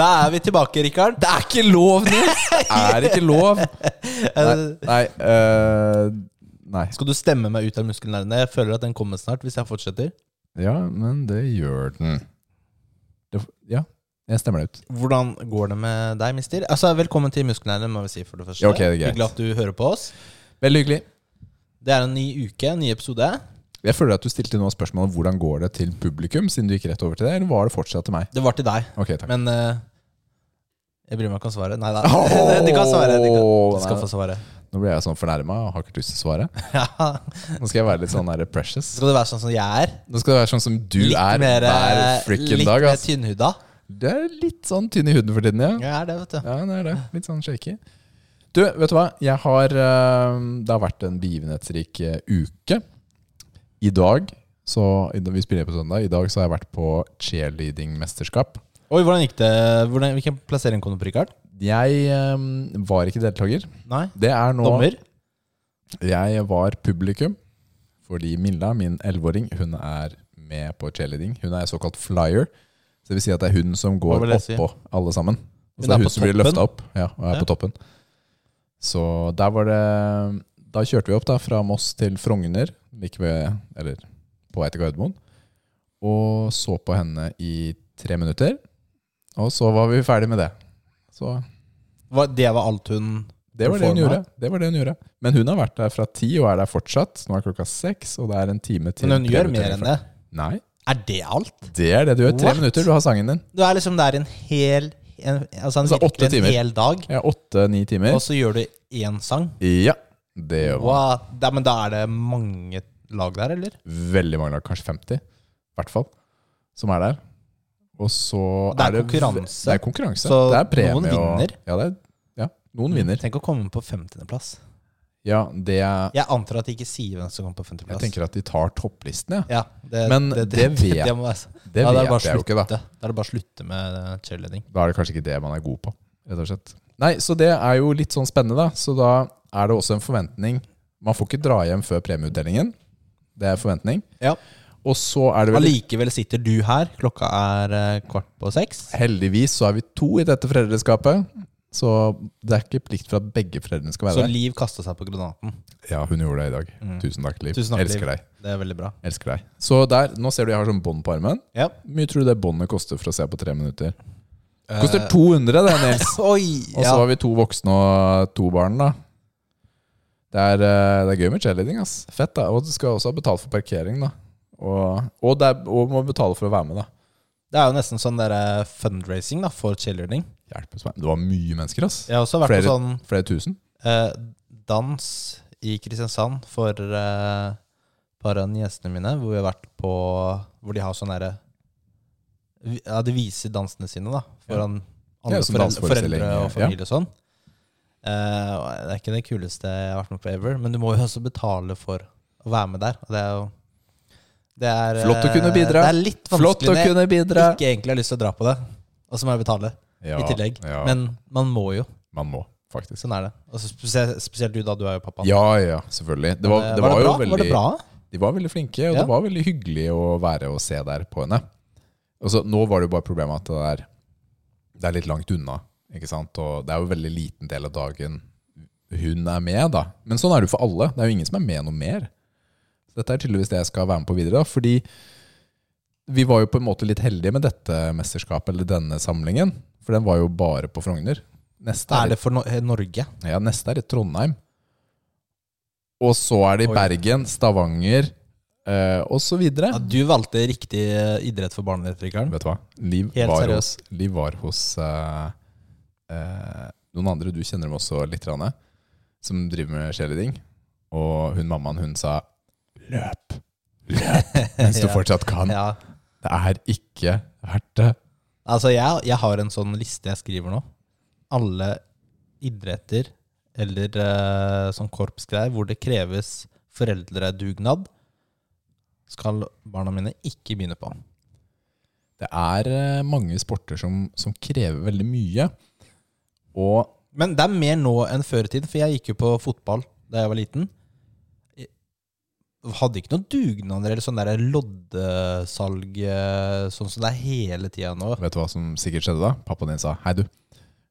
Da er vi tilbake, Rikard. Det er ikke lov, Nils! Det er ikke lov. Nei, nei, uh, nei. Skal du stemme meg ut av muskelnervene? Jeg føler at den kommer snart, hvis jeg fortsetter. Ja, men det gjør den. Det, ja, jeg stemmer det ut. Hvordan går det med deg, mister? Altså, Velkommen til Muskelnervene, må vi si for det første. Ja, ok, det. Hyggelig at du hører på oss. Veldig hyggelig. Det er en ny uke, en ny episode. Jeg føler at du stilte noen spørsmål om hvordan går det til publikum, siden du gikk rett over til det, eller var det fortsatt til meg? Det var til deg, Ok, takk. men eh, jeg bryr meg ikke om svaret. Nei da. De kan svare. De, kan, de skal få svare. Nå ble jeg sånn fornærma og har ikke lyst til å svare. Ja. Nå skal jeg være litt sånn der precious. Skal det være sånn som jeg er? Nå skal det være sånn som du litt er mer, hver frikken frikken litt dag. mer ass. tynnhuda? Du er litt sånn tynn i huden for tiden, ja. Jeg er det, vet du. Ja, det er det. Litt sånn shaky. Du, vet du hva? Jeg har øh, Det har vært en begivenhetsrik øh, uke. I dag så Vi spiller på søndag. I dag så har jeg vært på cheerleading-mesterskap. Oi, hvordan gikk det? Hvordan, hvilken plassering kom du på, Rikard? Jeg øh, var ikke deltaker. Nei? Det er nå Dommer? Jeg var publikum. Fordi Milla, min elleveåring, hun er med på cheerleading. Hun er såkalt flyer. Så det vil si at det er hun som Hva går vil det si? oppå alle sammen. Hun Så det er er på hun som blir toppen? løfta opp. Ja, og er Ja. på toppen. Så der var det Da kjørte vi opp da fra Moss til Frogner, like ved, eller på vei til Gardermoen. Og så på henne i tre minutter. Og så var vi ferdig med det. Så Hva- Det var alt hun det var det hun gjorde. Det var det hun gjorde. Men hun har vært der fra ti og er der fortsatt. Nå er klokka seks, og det er en time til. Men hun gjør mer enn det. Nei, Er det alt? det er det du gjør. Tre What? minutter, du har sangen din. Du er liksom der en hel en, Altså, en, Altså, åtte virkelig timer. en hel dag, Ja, Åtte-ni timer. og så gjør du én sang? Ja, det gjør man. Wow. Da, men da er det mange lag der, eller? Veldig mange lag, kanskje 50 i hvert fall, som er der. Og så Det er det konkurranse. Det er konkurranse. Så det er premie. noen vinner? Og, ja, det er, ja, noen vinner. Tenk å komme på 50.-plass. Ja, det er Jeg antar at de ikke sier hvem som kommer på Jeg 50.-plass. tenker at de tar topplisten, ja. Ja, det, Men det vet- det må være, Det ja, da er det vet jeg jo ikke, da. Da er det bare å slutte med eh, cheerleading. Da er det kanskje ikke det man er god på, rett og slett. Nei, så det er jo litt sånn spennende, da. Så da er det også en forventning. Man får ikke dra hjem før premieutdelingen. Det er forventning. Ja. Og så er det vel Allikevel sitter du her. Klokka er eh, kvart på seks. Heldigvis så er vi to i dette foreldreskapet. Så det er ikke plikt for at begge foreldrene skal være Så der. Liv kasta seg på granaten. Ja, hun gjorde det i dag. Mm. Tusen takk, Liv. Tusen takk, Elsker Liv. deg. Det er veldig bra. Elsker deg. Så der, nå ser du jeg har sånn bånd på armen. Ja. Hvor mye tror du det båndet koster for å se på tre minutter? Koster Eh, 200, det, Nils. Oi! Og så Ja. har vi to voksne og to barn, da. Det er, eh, det er gøy med cheerleading, ass. Fett, da. Og du skal også ha betalt for parkering, da. Og, og, det er, og må betale for å være med, da. Det er jo nesten sånn der eh, fundraising da, for cheerleading. Hjelpes meg. Det var mye mennesker, ass. Jeg har også vært Flere- på sånn Flere tusen. eh, dans i Kristiansand for eh, par av gjestene mine, hvor vi har vært på Hvor de har sånn derre Ja, de viser dansene sine, da, foran Andre Ja, som foreldre, foreldre og ja. familie og sånn. Eh, det er ikke det kuleste jeg har vært med på ever, men du må jo også betale for å være med der. Og det er jo det er, Flott å kunne eh, bidra. Det er litt Flott vanskelig å når jeg kunne bidra. ikke egentlig har lyst til å dra på det, og så må jeg betale Ja, i tillegg. Ja, Men man må jo. man må, faktisk. Sånn er det. Og så spesielt, spesielt du, da. Du er jo pappa. Ja, ja, selvfølgelig. Det var, eh, det var, det jo bra? veldig Var det bra? De var veldig flinke, og Ja. det var veldig hyggelig å være og se der på henne. Og så, nå var det jo bare problemet at det er, det er litt langt unna. Ikke sant? Og det er jo en veldig liten del av dagen hun er med, da. Men sånn er det jo for alle. Det er jo ingen som er med noe mer. Dette er tydeligvis det jeg skal være med på videre. da, Fordi vi var jo på en måte litt heldige med dette mesterskapet, eller denne samlingen. For den var jo bare på Frogner. Neste Er er, det for no eh, Norge? ja, neste er i Trondheim. Og så er det i Bergen, Stavanger eh, videre. Ja, du valgte riktig eh, idrett for barneelektrikeren. Vet du hva? Liv Helt var hos, Liv var hos eh, eh, noen andre, du kjenner dem også litt, Rane, som driver med cheerleading. Og hun mammaen, hun sa 'løp', løp, mens du Ja. fortsatt kan. Ja. Det er ikke verdt det. Altså, jeg, jeg har en sånn liste jeg skriver nå. Alle idretter eller uh, sånn korpsgreier hvor det kreves foreldredugnad, skal barna mine ikke begynne på. Det er eh, mange sporter som, som krever veldig mye. Og Men det er mer nå enn før i tiden, for jeg gikk jo på fotball da jeg var liten. Jeg hadde ikke noen dugnader eller sånn der loddesalg eh, sånn som det er hele tida nå. vet du hva som sikkert skjedde da? Pappaen din sa hei, du.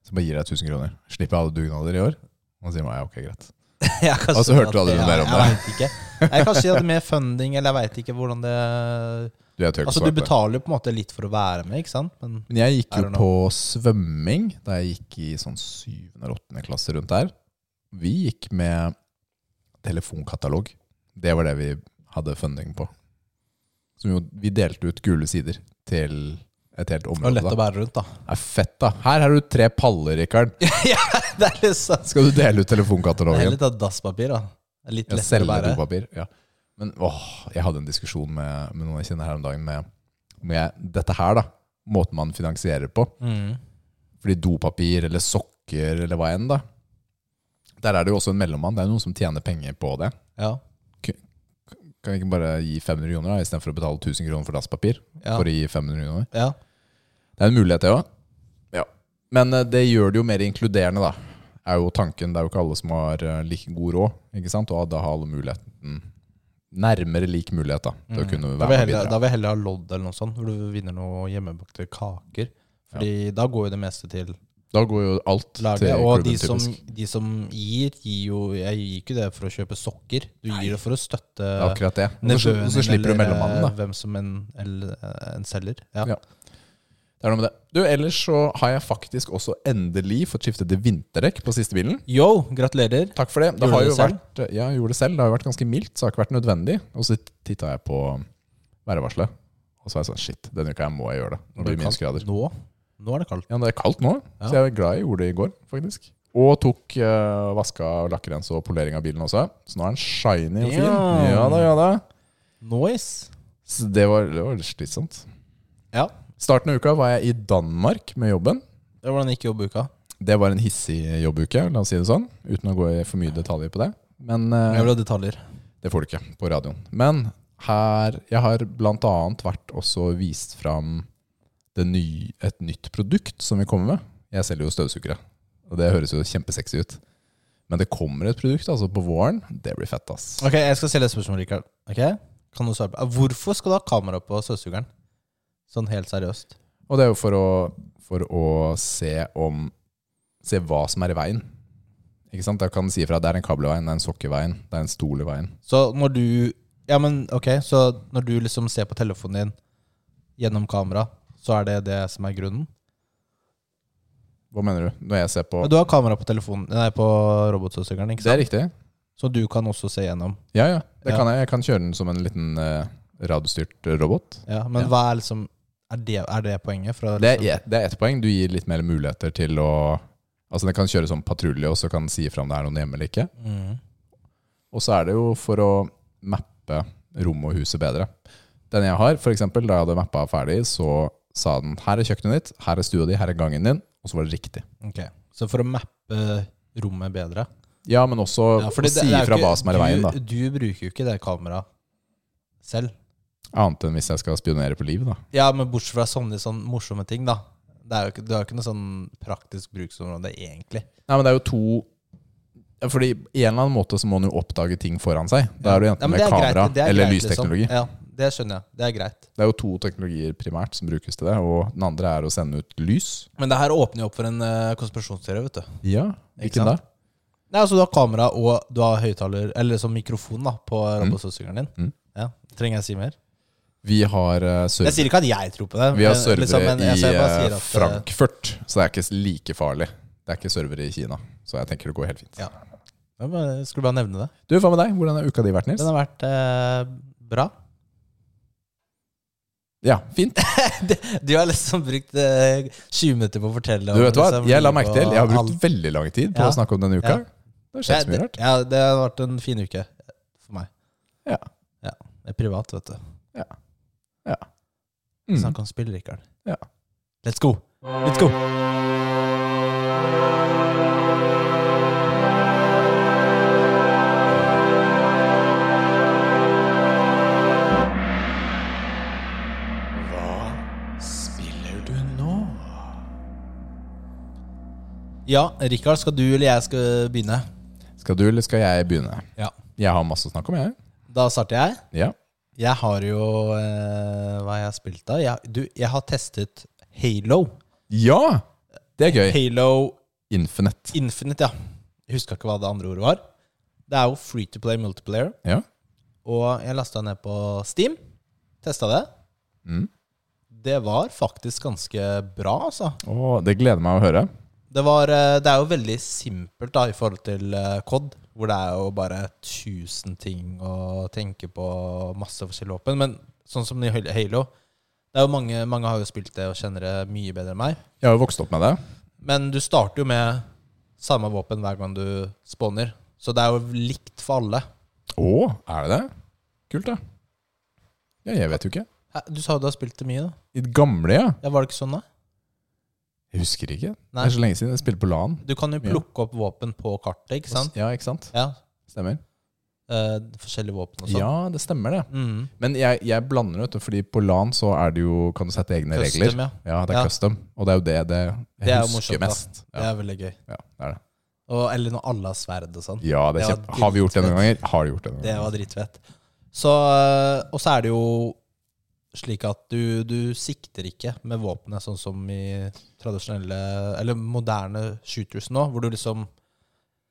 Så bare gir deg 1000 kroner. Slipper alle dugnader i år. Og så sier man ja, ok, greit. Og så hørte du aldri noe jeg- mer om jeg det. vet ikke. Jeg Kanskje de hadde mer funding, eller jeg veit ikke hvordan det Du, jeg Altså, du betaler jo på en måte litt for å være med, ikke sant? Men Men jeg gikk jo på svømming da jeg gikk i sånn 7. eller 8. klasse rundt der. Vi gikk med telefonkatalog. Det var det vi hadde funding på. Som jo, vi delte ut gule sider til et helt det var lett Da. å bære rundt, da. Det er fett, da. Her har du tre paller, Rikard. det er litt sant. Skal du dele ut telefonkatalogen? Det er litt av dasspapir, da. Det er litt Ja, lettere å bære. dopapir. Ja. Men åh, jeg hadde en diskusjon med, med noen jeg kjenner her om dagen med, med dette her, da. Måten man finansierer på. Mm. Fordi dopapir eller sokker eller hva enn, da. Der er det jo også en mellommann. Det er noen som tjener penger på det. Ja. Kan vi ikke bare gi 500 kroner istedenfor å betale 1000 kroner for dasspapir? Ja. For å gi 500 kroner. ja. Det er en mulighet, det òg. Ja. Men eh, det gjør det jo mer inkluderende, da. Er jo tanken. Det er jo ikke alle som har eh, like god råd. Ikke sant? Og da har alle muligheten Nærmere lik mulighet da til å kunne være Da vil, heller, videre. da vil jeg heller ha lodd eller noe sånt, hvor du vinner noe hjemmebakte kaker. Fordi da går jo det meste til Da går jo alt til laget. Og de klubben, som, typisk. de som gir, gir jo Jeg gir ikke det for å kjøpe sokker. Du gir det for å støtte akkurat det. Og så, slipper du eller, mellommannen, da. eh, Hvem som en, eller, eh, en selger. Ja. Ja. Det er noe med det. Du, Ellers så har jeg faktisk også endelig fått skiftet til vinterdekk på siste bilen. Yo, gratulerer. Takk for det. Det Gjorde har du jo det selv? vært Ja, jeg gjorde det selv. Det har jo vært ganske mildt, så det har ikke vært nødvendig. Og så titta jeg på værvarselet, og så var jeg sånn Shit, denne uka jeg må jeg gjøre det. Når det blir minusgrader. Nå? Nå er det kaldt. Ja, det er kaldt nå, Ja. så jeg er glad jeg gjorde det i går, faktisk. Og tok uh, vaska lakkrens og polering av bilen også. Så nå er den shiny og fin. Ja. Ja da, ja da. Noise. Så det var, det var slitsomt. Ja. Starten av uka var jeg i Danmark med jobben. Det Hvordan gikk jobbuka? Det var en hissig jobbuke, la oss si det sånn. Uten å gå i for mye detaljer på det. Men uh, Jeg vil ha detaljer. det får du ikke på radioen. Men her Jeg har blant annet vært også vist fram ny, et nytt produkt som vi kommer med. Jeg selger jo støvsugere, og det høres jo kjempesexy ut. Men det kommer et produkt altså på våren. Det blir fett, ass. Ok, Jeg skal stille et spørsmål, Rikard. Okay? Kan du svare på? Hvorfor skal du ha kamera på støvsugeren? Sånn helt seriøst. Og det er jo for å, for å se om Se hva som er i veien. Ikke sant? Da kan si ifra det er en kabel i veien, det er en sokk i veien, det er en stol i veien. Så når du Ja, men ok, så når du liksom ser på telefonen din gjennom kamera, så er det det som er grunnen? Hva mener du? Når jeg ser på Du har kamera på telefonen Nei, på robotstøvsugeren, ikke Det er riktig. Så du kan også se gjennom. Ja, ja. Det Ja. kan jeg. Jeg kan kjøre den som en liten eh, radiostyrt eh, robot. Ja, Men Ja. hva er liksom Er det, er det poenget? Fra, Det er, liksom, det er ett poeng. Du gir litt mer muligheter til å Altså Den kan kjøre som patrulje, og så kan den si ifra om det er noen hjemme eller ikke. mm. Og så er det jo for å mappe rommet og huset bedre. Den jeg har, for eksempel, da jeg hadde mappa ferdig, så sa den her er kjøkkenet ditt, her er stua di, her er gangen din. Og så var det riktig. Ok, Så for å mappe rommet bedre Ja, men også Ja, å si ifra hva som er i veien, da. Du, du bruker jo ikke det kameraet selv. Annet enn hvis jeg skal spionere på livet, da. Ja, men bortsett fra sånne sånne morsomme ting, da. Det er jo ikke, det er ikke noe sånn praktisk bruksområde, egentlig. Nei, men det er jo to ja, Fordi i en eller annen måte så må man jo oppdage ting foran seg. Da er Ja, enten men med er greit, kamera er eller greit, lysteknologi. Liksom. Ja, det skjønner jeg. Det er greit. Det er jo to teknologier primært som brukes til det, og den andre er å sende ut lys. Men det her åpner jo opp for en uh, konspirasjonsteori, vet du. Ja, Hvilken da? Nei, altså Du har kamera og du har høyttaler, eller sånn mikrofon, da på robotstøvsugeren din. Mm. Ja, Trenger jeg si mer? Vi har uh, Jeg sier ikke at jeg tror på det. vi har men servere liksom, i eh, at, eh, Frankfurt, så det er ikke like farlig. Det er ikke servere i Kina, så jeg tenker det går helt fint. Ja. Jeg bare- skulle bare nevne det. Du, hva med deg? Hvordan har uka di vært, Nils? Den har vært uh, bra. Ja, fint. Du har liksom brukt eh, 20 minutter på å fortelle. Du vet hva, liksom jeg la merke til Jeg har brukt veldig lang tid på Ja. å snakke om denne uka. Ja. Det har skjedd så mye rart. ja, det har vært en fin uke for meg. Ja. ja. Det er privat, vet du. Ja Mm. Snakk om spill, Rikard. Ja. Let's go. Let's go. Ja, Rikard, skal du eller jeg skal begynne? Skal du, eller skal jeg begynne? Ja. Jeg har masse å snakke om, jeg. Da starter jeg. Ja. Jeg har jo eh, Hva har jeg spilt da? Jeg, du, jeg har testet Halo. Ja! Det er gøy. Halo Infinite. Infinite, ja. Jeg huska ikke hva det andre ordet var. Det er jo free to play multiplayer. Ja. Og jeg lasta ned på Steam. Testa det. Mm. Det var faktisk ganske bra, altså. Åh, det gleder meg å høre. Det, var, eh, det er jo veldig simpelt da i forhold til eh, COD, hvor det er jo bare tusen ting å tenke på, masse forskjellige våpen. Men sånn som i Halo det er jo mange, mange har jo spilt det og kjenner det mye bedre enn meg. Jeg har jo vokst opp med det. Men du starter jo med samme våpen hver gang du spawner. Så det er jo likt for alle. Å, er det det? Kult, da. Ja, jeg vet jo ikke. Hæ, Du sa jo du har spilt det mye, da. I det gamle, ja. Ja, Var det ikke sånn, da? Jeg husker ikke. Nei. Det er så lenge siden jeg spilte på LAN. Du kan jo plukke opp våpen på kartet, ikke sant? Ja, ikke sant? Ja. Stemmer. eh, forskjellige våpen og sånn. Ja, det stemmer det. Mm. Men jeg, jeg blander, det, fordi på LAN så er det jo, kan du sette egne regler. Ja. Ja, det er Ja. custom. Og det er jo det, det jeg Det er jo husker morsomt, da. mest. Det Ja, er veldig gøy. ja, det er det. Og, eller når alle har sverd og sånn. Ja, det er Det var kjempe. Har vi gjort det noen ganger? Har du gjort det noen Det ganger? var dritfett. Så, eh, og så er det jo slik at du, du sikter ikke med våpenet sånn som i tradisjonelle, eller moderne shooters nå, hvor du liksom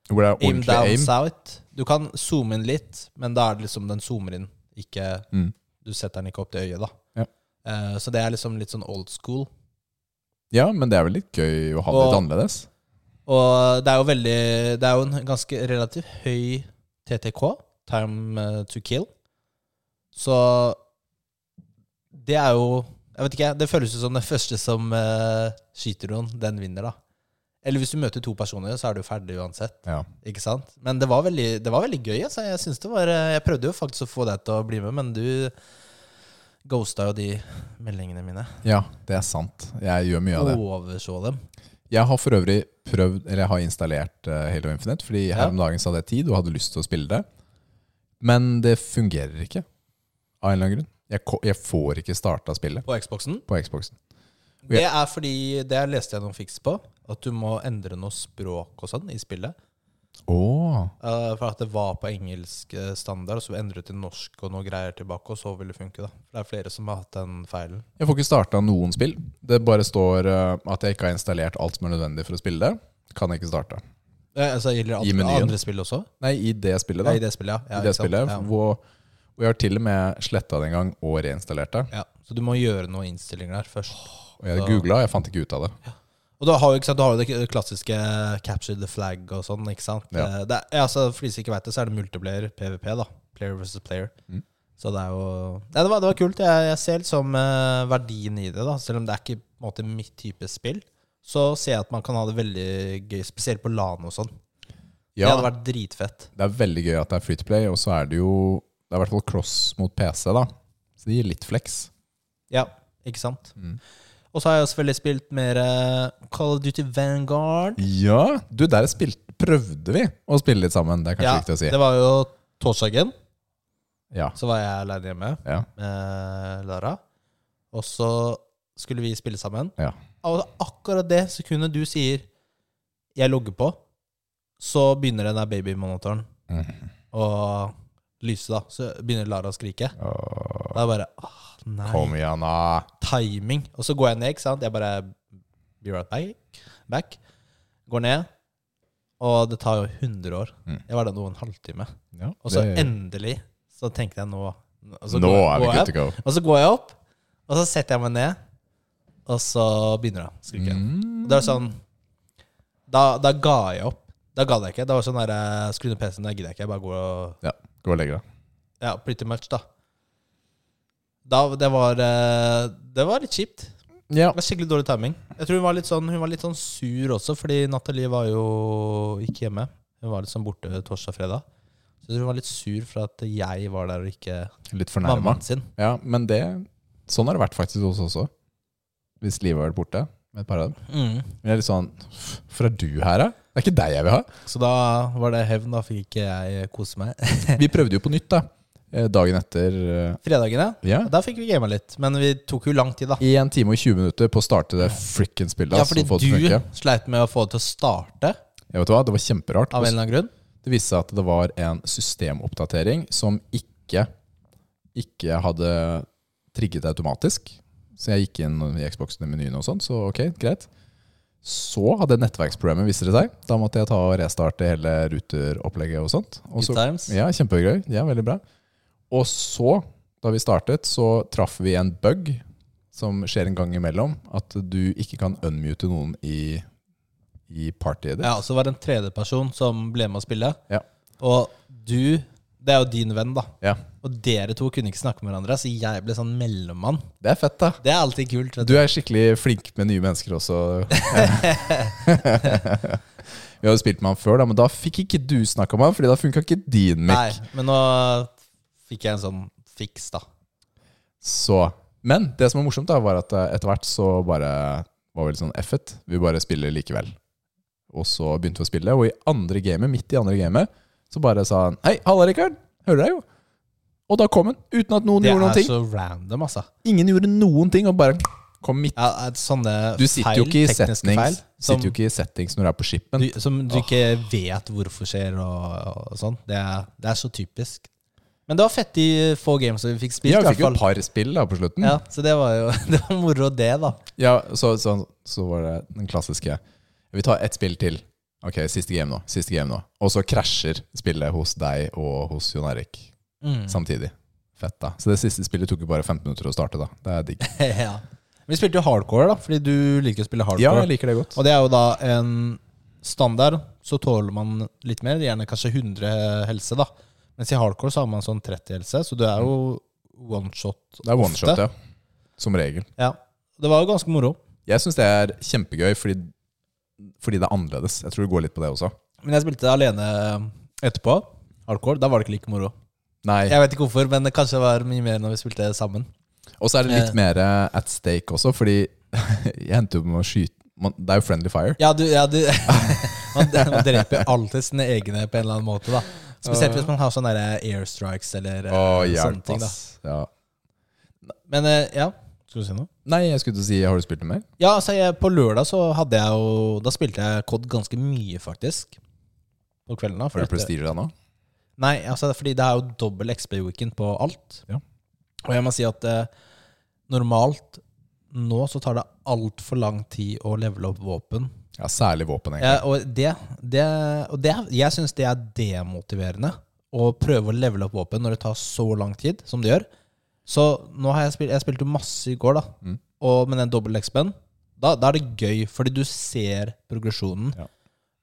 Hvor det er aim ordentlig down aim. south. Du kan zoome inn litt, men da er det liksom den zoomer inn, ikke Mm. Du setter den ikke opp til øyet, da. Ja. Uh, så det er liksom litt sånn old school. Ja, men det er vel litt gøy å ha det Og- litt annerledes. Og det er jo veldig Det er jo en ganske relativt høy TTK, time eh, to kill. Så det er jo Jeg vet ikke, det føles jo som den første som uh, skyter noen, den vinner, da. Eller hvis du møter to personer, så er du ferdig uansett. Ja. Ikke sant? Men det var veldig, det var veldig gøy. Altså. Jeg, var, eh, jeg prøvde jo faktisk å få deg til å bli med, men du ghosta jo de meldingene mine. ja, det er sant. Jeg gjør mye av det. Overså dem. Jeg har for øvrig prøvd, eller jeg har installert eh, Halo Infinite, fordi Ja. her om dagen så hadde jeg tid og hadde lyst til å spille det. Men det fungerer ikke, av en eller annen grunn. Jeg, jeg får ikke starta spillet På Xboxen. på Xboxen. Det er fordi Det leste jeg noen fiks på. At du må endre noe språk og sånn i spillet. Åh, Uh, for at det var på engelsk eh, standard, og så endret til norsk og noe greier tilbake, og så vil det funke. da For Det er flere som har hatt den feilen. Jeg får ikke starta noen spill. Det bare står uh, at jeg ikke har installert alt som er nødvendig for å spille det. Kan jeg ikke starte. Eh, altså Gjelder det andre, andre spill også? Nei, i det spillet, Ja, da. I det spillet, ja. ja I det sant? spillet, Ja. hvor, hvor jeg har til og med sletta det en gang og reinstallert det. Ja. Så du må gjøre noen innstillinger der først. Og jeg googla, jeg fant ikke ut av det. Og da har, sant, du har jo det klassiske capture the flag og sånn. ikke sant? Ja. Eh, Det er, altså, for de som ikke vet det, så er det multiplayer PVP. da Player versus player. Mm. Så det er jo Nei, det var, det var kult. Jeg, jeg ser liksom uh, verdien i det. da Selv om det er ikke på en måte mitt type spill, så ser jeg at man kan ha det veldig gøy, spesielt på LAN og sånn. Ja, Det hadde vært dritfett. det er veldig gøy at det er free to play, og så er det jo Det er i hvert fall cross mot PC, da. Så det gir litt flex. Ja, ikke sant? Mm. Og så har jeg selvfølgelig spilt mer eh, Call of Duty Vanguard. Ja, du, der spilt, prøvde vi å spille litt sammen. Det er kanskje Ja, viktig å si. det var jo torsdagen. Ja. Så var jeg aleine hjemme. ja. med Lara. Og så skulle vi spille sammen. Ja. Og akkurat det sekundet du sier 'jeg logger på', så begynner den der babymonitoren Mm. å lyse, da. Så begynner Lara å skrike. Åh, er jeg bare åh, Nei. Kom igjen, da. Timing. Og så går jeg ned, ikke sant. Jeg bare Be right back. back. Går ned. Og det tar jo 100 år. Mm. Jeg var der nå en halvtime. Ja, Og så det- endelig så tenkte jeg nå og så Nå går- er vi går jeg good to go. Og så går jeg opp, og så setter jeg meg ned, og så begynner jeg å skrike. Mm. Det er sånn da, da ga jeg opp. Da ga jeg ikke. Det var sånn der, eh, Skru ned PC-en, da gidder jeg ikke. Jeg bare går og Ja, gå og legg deg. Ja, pretty much, da. da det, var, eh, det var litt kjipt. Ja. Det var Skikkelig dårlig timing. Jeg tror Hun var litt sånn Hun var litt sånn sur også, fordi Nathalie var jo ikke hjemme. Hun var litt sånn borte torsdag-fredag. Så jeg tror hun var litt sur for at jeg var der og ikke Litt fornærma. mammaen sin. Ja, men det Sånn har det vært faktisk hos oss også. hvis livet var borte. Med et par av dem. Mm. Men jeg er litt sånn Hvorfor er du her, da? Det er ikke deg jeg vil ha. Så da var det hevn. Da fikk ikke jeg kose meg. Vi prøvde jo på nytt, da. eh, Dagen etter. Fredagen, Fredagene, Ja. da fikk vi gama litt. Men vi tok jo lang tid, da. 1 time og 20 minutter på å starte det frikken spillet. Ja, altså, fordi du sleit med å få det til å starte, Ja, vet du hva? Det var kjemperart. av en eller annen grunn. Det viste seg at det var en systemoppdatering som ikke, ikke hadde trigget automatisk. Så jeg gikk inn i menyen og sånn, så ok, greit. Så hadde nettverksproblemet, vist det seg. Da måtte jeg ta og restarte hele ruteropplegget og sånt. Og så, ja, kjempegøy. Ja, veldig bra. Og så, da vi startet, så traff vi en bug som skjer en gang imellom. At du ikke kan unmute noen i, i partyet ditt. Ja, så var det en tredjeperson som ble med å spille. Ja. Og du, det er jo din venn, da. Ja. Og dere to kunne ikke snakke med hverandre, så jeg ble sånn mellommann. Det er fett, da. Det er alltid kult. Du er skikkelig flink med nye mennesker også. Vi hadde spilt med han før, da, men da fikk ikke du snakka med han, Fordi da funka ikke din mic. Nei, men nå fikk jeg en sånn fiks, da. Så Men det som var morsomt, da var at eh, etter hvert så bare var vi litt sånn F-et. Vi bare spiller likevel. Og så begynte vi å spille, og i andre gamet, midt i andre gamet, så bare sa han Hei, halla, Rikard. Hører deg jo. Og da kom han, uten at noen Det gjorde noen ting. Det er så random, altså. Ingen gjorde noen ting, og bare kom midt. Ja, sånne Du sitter feil, jo ikke i settings, feil, som, sitter jo ikke i settings når du er på skipen. du, som du ikke vet hvorfor skjer, og, og sånn. Det er, det er så typisk. Men det var fett de få games vi fikk spilt. Ja, i vi fikk jo et par spill da på slutten. Ja, så det var jo det var moro, det, da. Ja, så, så, så var det den klassiske Vi tar ett spill til. Ok, siste game nå. Siste game nå Og så krasjer spillet hos deg og hos Jon Erik Mm. samtidig. Fett, da. Så det siste spillet tok jo bare 15 minutter å starte, da. Det er digg. ja. Vi spilte jo hardcore, da, fordi du liker å spille hardcore. Ja, jeg liker det godt. Og det er jo da en standard, så tåler man litt mer. Gjerne kanskje 100 helse, da. Mens i hardcore så har man sånn 30 helse, så du er jo one shot Det er one ofte. shot, ja. Som regel. Ja. Det var jo ganske moro. Jeg syns det er kjempegøy fordi, fordi det er annerledes. Jeg tror det går litt på det også. Men jeg spilte alene etterpå. Hardcore. Da var det ikke like moro. Nei. Jeg vet ikke hvorfor, men det kanskje var mye mer når vi spilte sammen. Og så er det litt Eh. mer at stake også, fordi jeg endte jo med å skyte man, Det er jo friendly fire. Ja, du, ja, du man, man dreper alltid sine egne på en eller annen måte, da. Spesielt hvis man har sånne airstrikes eller oh, sånne ting. da. Ja. Men eh, ja, skal du si noe? Nei, jeg skulle til å si Har du spilt noe mer? Ja, altså jeg, på lørdag så hadde jeg jo Da spilte jeg COD ganske mye, faktisk. På kvelden. da Har du prestige da nå? Nei, altså fordi det er jo dobbel XP-weekend på alt. Ja. Og jeg må si at eh, normalt nå så tar det altfor lang tid å levele opp våpen. Ja, særlig våpen, egentlig. Ja, og det, det, og det Jeg syns det er demotiverende å prøve å levele opp våpen når det tar så lang tid som det gjør. Så nå har jeg spilt Jeg spilte jo masse i går, da. Mm. Og med den dobbel XP-en, da, da er det gøy, fordi du ser progresjonen. Ja.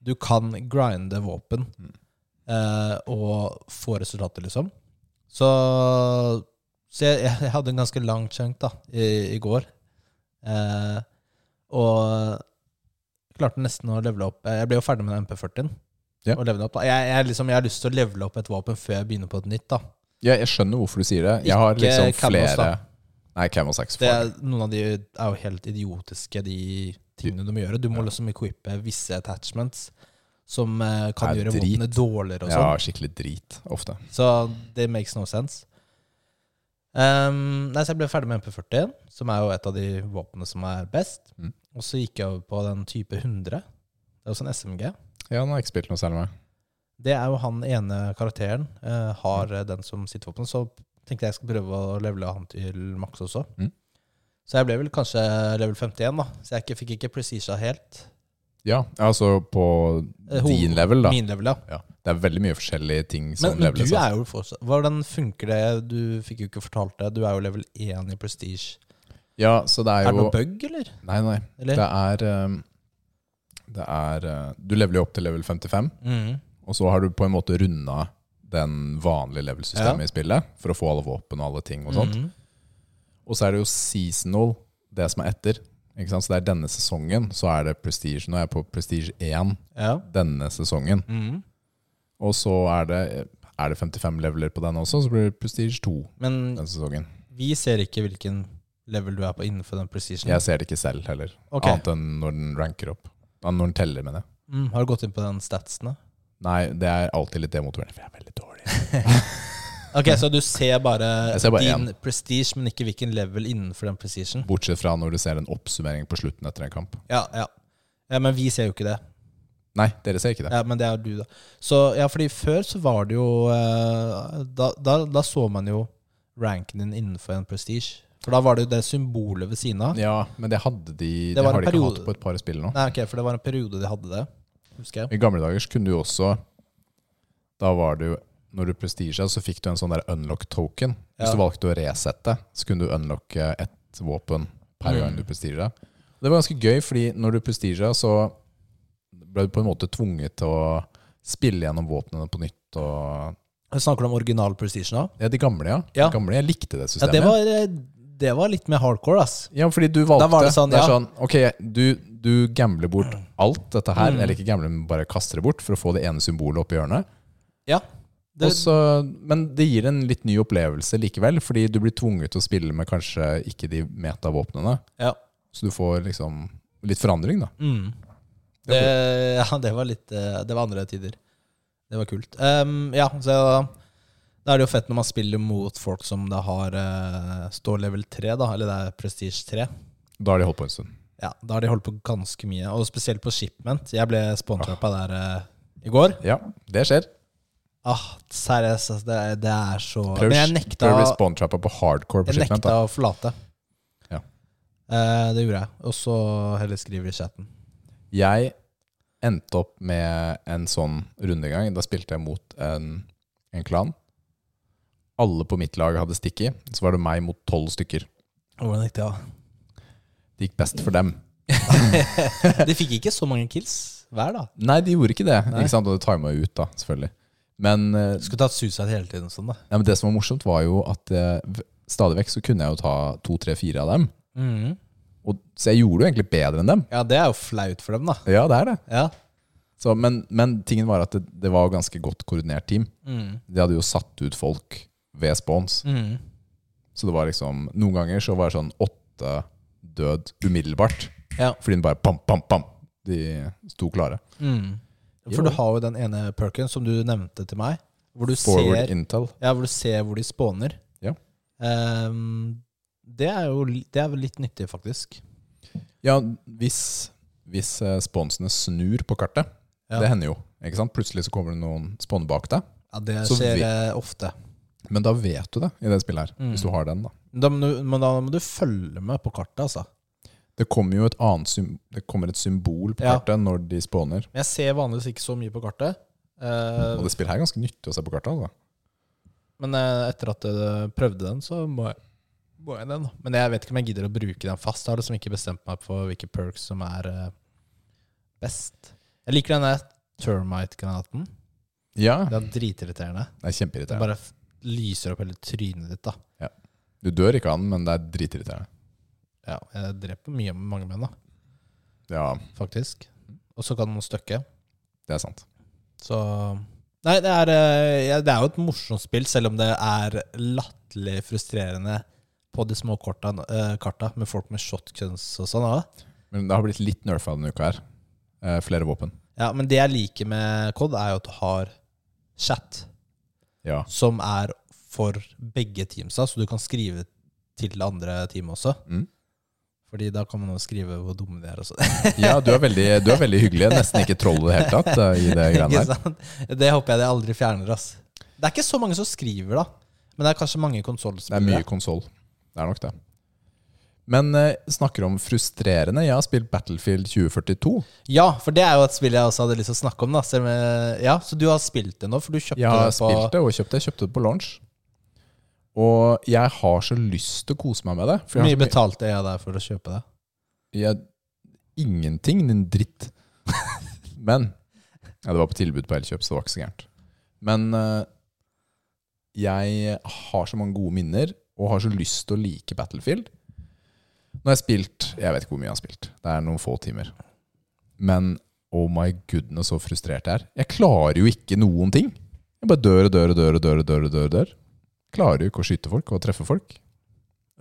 Du kan grinde våpen Mm. eh, og få resultater, liksom. Så, så jeg, jeg hadde en ganske lang chunk da i, i går. Eh, og klarte nesten å levele opp Jeg ble jo ferdig med den MP40-en. Ja. Og opp, da. Jeg, jeg, liksom, jeg har lyst til å levele opp et våpen før jeg begynner på et nytt. da Ja, jeg skjønner hvorfor du sier det. Jeg har Ikke liksom Camels, flere da. Nei, Camel 6. Det er, Noen av de er jo helt idiotiske, de tingene du må gjøre. Du må liksom equippe visse attachments som eh, kan Det er gjøre drit. våpenet dårligere og Ja, sånn. skikkelig drit, ofte. Så det makes no sense. Um, nei, så jeg ble ferdig med MP40, som er jo et av de våpnene som er best. Mm. Og så gikk jeg over på den type 100. Det er også en SMG. Ja, den har jeg ikke spilt noe særlig med. Det er jo han ene karakteren eh, har eh, den som sitter våpen. Så tenkte jeg jeg skal prøve å levele han til maks også. Mm. Så jeg ble vel kanskje level 51, da. Så jeg ikke, fikk ikke presisa helt. Ja, altså på Eh, din level, da. Min level, ja. Ja. Det er veldig mye forskjellige ting som Men, men du er jo fortsatt Hvordan funker det? Du fikk jo ikke fortalt det. Du er jo level 1 i prestige. Ja, så det er jo Er det noe bug, eller? Nei, nei. eller? Det er um, Det er Du leveler jo opp til level 55, Mm. Og så har du på en måte runda den vanlige level-systemet i spillet for å få alle våpen og alle ting og sånt. Mhm. Og så er det jo seasonal, det som er etter. Ikke sant? Så det er denne sesongen, så er det prestige. Nå er jeg på prestige 1 Ja. denne sesongen. Mhm. Og så er det, er det 55 leveler på den også, så blir det prestige 2 Men denne sesongen. vi ser ikke hvilken level du er på innenfor den precision? Jeg ser det ikke selv heller, okay. annet enn når den ranker opp. Når den teller, mener jeg. Mm, har du gått inn på den statsen? Nei, det er alltid litt demotiverende, for jeg er veldig dårlig. Ok, Så du ser bare, ser bare din prestige, men ikke hvilken level innenfor den precision? Bortsett fra når du ser en oppsummering på slutten etter en kamp. Ja, ja. ja, Men vi ser jo ikke det. Nei, dere ser ikke det. Ja, Men det er du, da. Så ja, fordi før så var det jo eh, da, da, da så man jo ranken din innenfor en prestige. For da var det jo det symbolet ved siden av. Ja, men det hadde de Det Det har de ikke periode- hatt på et par spill nå. Nei, ok, For det var en periode de hadde det. Husker jeg. I gamle dager så kunne du også Da var det jo Når du prestisja, så fikk du en sånn der unlock token. Hvis Ja. du valgte å resette, så kunne du unlocke ett våpen per Mm. gang du prestisja. Det var ganske gøy, fordi når du prestisja, så ble du på en måte tvunget til å spille gjennom våpnene på nytt. Og Snakker du om original prestige nå? ja, de gamle, ja. Ja. De gamle, Jeg likte det Ja, systemet. det var, eh, det var litt mer hardcore, ass. Ja, fordi du valgte Da var det sånn, ja. sånn Ok, du, du gambler bort alt dette her, Mm. eller ikke gambler, men bare kaster det bort for å få det ene symbolet opp i hjørnet. Ja. Det, Også, men det gir en litt ny opplevelse likevel, fordi du blir tvunget til å spille med kanskje ikke de metavåpnene. ja. Så du får liksom litt forandring, da. Mm. Det, ja, det var litt eh, Det var andre tider. Det var kult. Um, ja, så da er det jo fett når man spiller mot folk som da har uh, står level 3, da, eller det er prestige 3. Da har de holdt på en stund. Ja, da har de holdt på ganske mye, og spesielt på shipment. Jeg ble sponsorappa der eh, i går. Ja, det skjer. Ah, seriøst, altså, det, det er så Prøv, Men jeg prøv nekta, bli på hardcore på jeg shipment. nekta Da. å forlate. Ja. Eh, det gjorde jeg. Og så heller skriver i chatten. Jeg endte opp med en sånn rundegang. Da spilte jeg mot en, en klan. Alle på mitt lag hadde stikk i. Så var det meg mot tolv stykker. Hvordan gikk det, da? Det gikk best for dem. De fikk ikke så mange kills hver, da. Nei, de gjorde ikke det. Nei. Ikke sant? Og det tima jo ut, da, selvfølgelig. Men, eh, Du skulle tatt suicide hele tiden. sånn da ja, men det som var morsomt, var jo at eh, stadig vekk så kunne jeg jo ta to, tre, fire av dem. Og, så jeg gjorde jo egentlig bedre enn dem. Ja, det er jo flaut for dem, da. Ja, det er det. Ja. Så, men, men tingen var at det, det var ganske godt koordinert team. Mm. De hadde jo satt ut folk ved spons. Mm. Så det var liksom Noen ganger så var det sånn åtte død umiddelbart. Ja. Fordi den bare pam, pam, pam. De sto klare. Mm. For du har jo den ene perken som du nevnte til meg, hvor du, Forward ser, intel. ja, hvor du ser hvor de spåner. Ja. Um, det er jo det er litt nyttig, faktisk. Ja, hvis, hvis sponsene snur på kartet, Ja. det hender jo. Ikke sant? Plutselig så kommer det noen spåner bak deg. Ja, Det skjer eh, ofte. Men da vet du det i det spillet her. Mm. Hvis du har den, da. Da må du, men da må du følge med på kartet, altså. Det kommer jo et annet Det kommer et symbol på Ja. kartet når de spawner. Men jeg ser vanligvis ikke så mye på kartet. Uh, Og det spillet her er ganske nyttig å se på kartet. Altså. Men uh, etter at jeg prøvde den, så må jeg, må jeg den. Men jeg vet ikke om jeg gidder å bruke den fast. Jeg har liksom ikke bestemt meg for hvilke perks som er uh, best. Jeg liker denne termite-granaten. Ja, Det er dritirriterende. det er Det kjempeirriterende. bare lyser opp hele trynet ditt. da. Du dør ikke av den, men det er dritirriterende. Ja, jeg dreper mye med mange menn, da, Ja, faktisk. Og så kan man støkke. det er sant. Så Nei, det er, eh, ja, det er jo et morsomt spill, selv om det er latterlig frustrerende på de små korta, eh, karta med folk med shotguns og sånn. også. Men det har blitt litt nerfa denne uka her. Eh, flere våpen. ja, Men det jeg liker med COD, er jo at du har chat Ja. som er for begge teamsa, så du kan skrive til det andre teamet også. Mm. Fordi da kan man jo skrive hvor dumme de er. og sånn. ja, du er veldig, du er veldig hyggelig. Nesten ikke troll i det hele tatt eh, i det greiene her. der. Det håper jeg de aldri fjerner. ass. Det er ikke så mange som skriver, da. Men det er kanskje mange Det er mye konsoll. Det er nok det. Men eh, snakker om frustrerende. Jeg har spilt Battlefield 2042. Ja, for det er jo et spill jeg også hadde lyst til å snakke om. da om Ja, Så du har spilt det nå? For du kjøpte Jeg har det på spilt det og kjøpt det. Jeg kjøpte det på launch. Og jeg har så lyst til å kose meg med det. Hvor mye betalte jeg deg for å kjøpe det? jeg, Ingenting, din dritt. Men Ja, det var på tilbud på Elkjøp, så det var ikke så gærent. Men uh, jeg har så mange gode minner, og har så lyst til å like Battlefield. Nå har jeg spilt Jeg vet ikke hvor mye jeg har spilt. Det er noen få timer. Men oh my goodness, så frustrert jeg er. Jeg klarer jo ikke noen ting. Jeg bare dør og dør og dør og dør. og dør, og dør, og dør. Klarer jo ikke å skyte folk og treffe folk.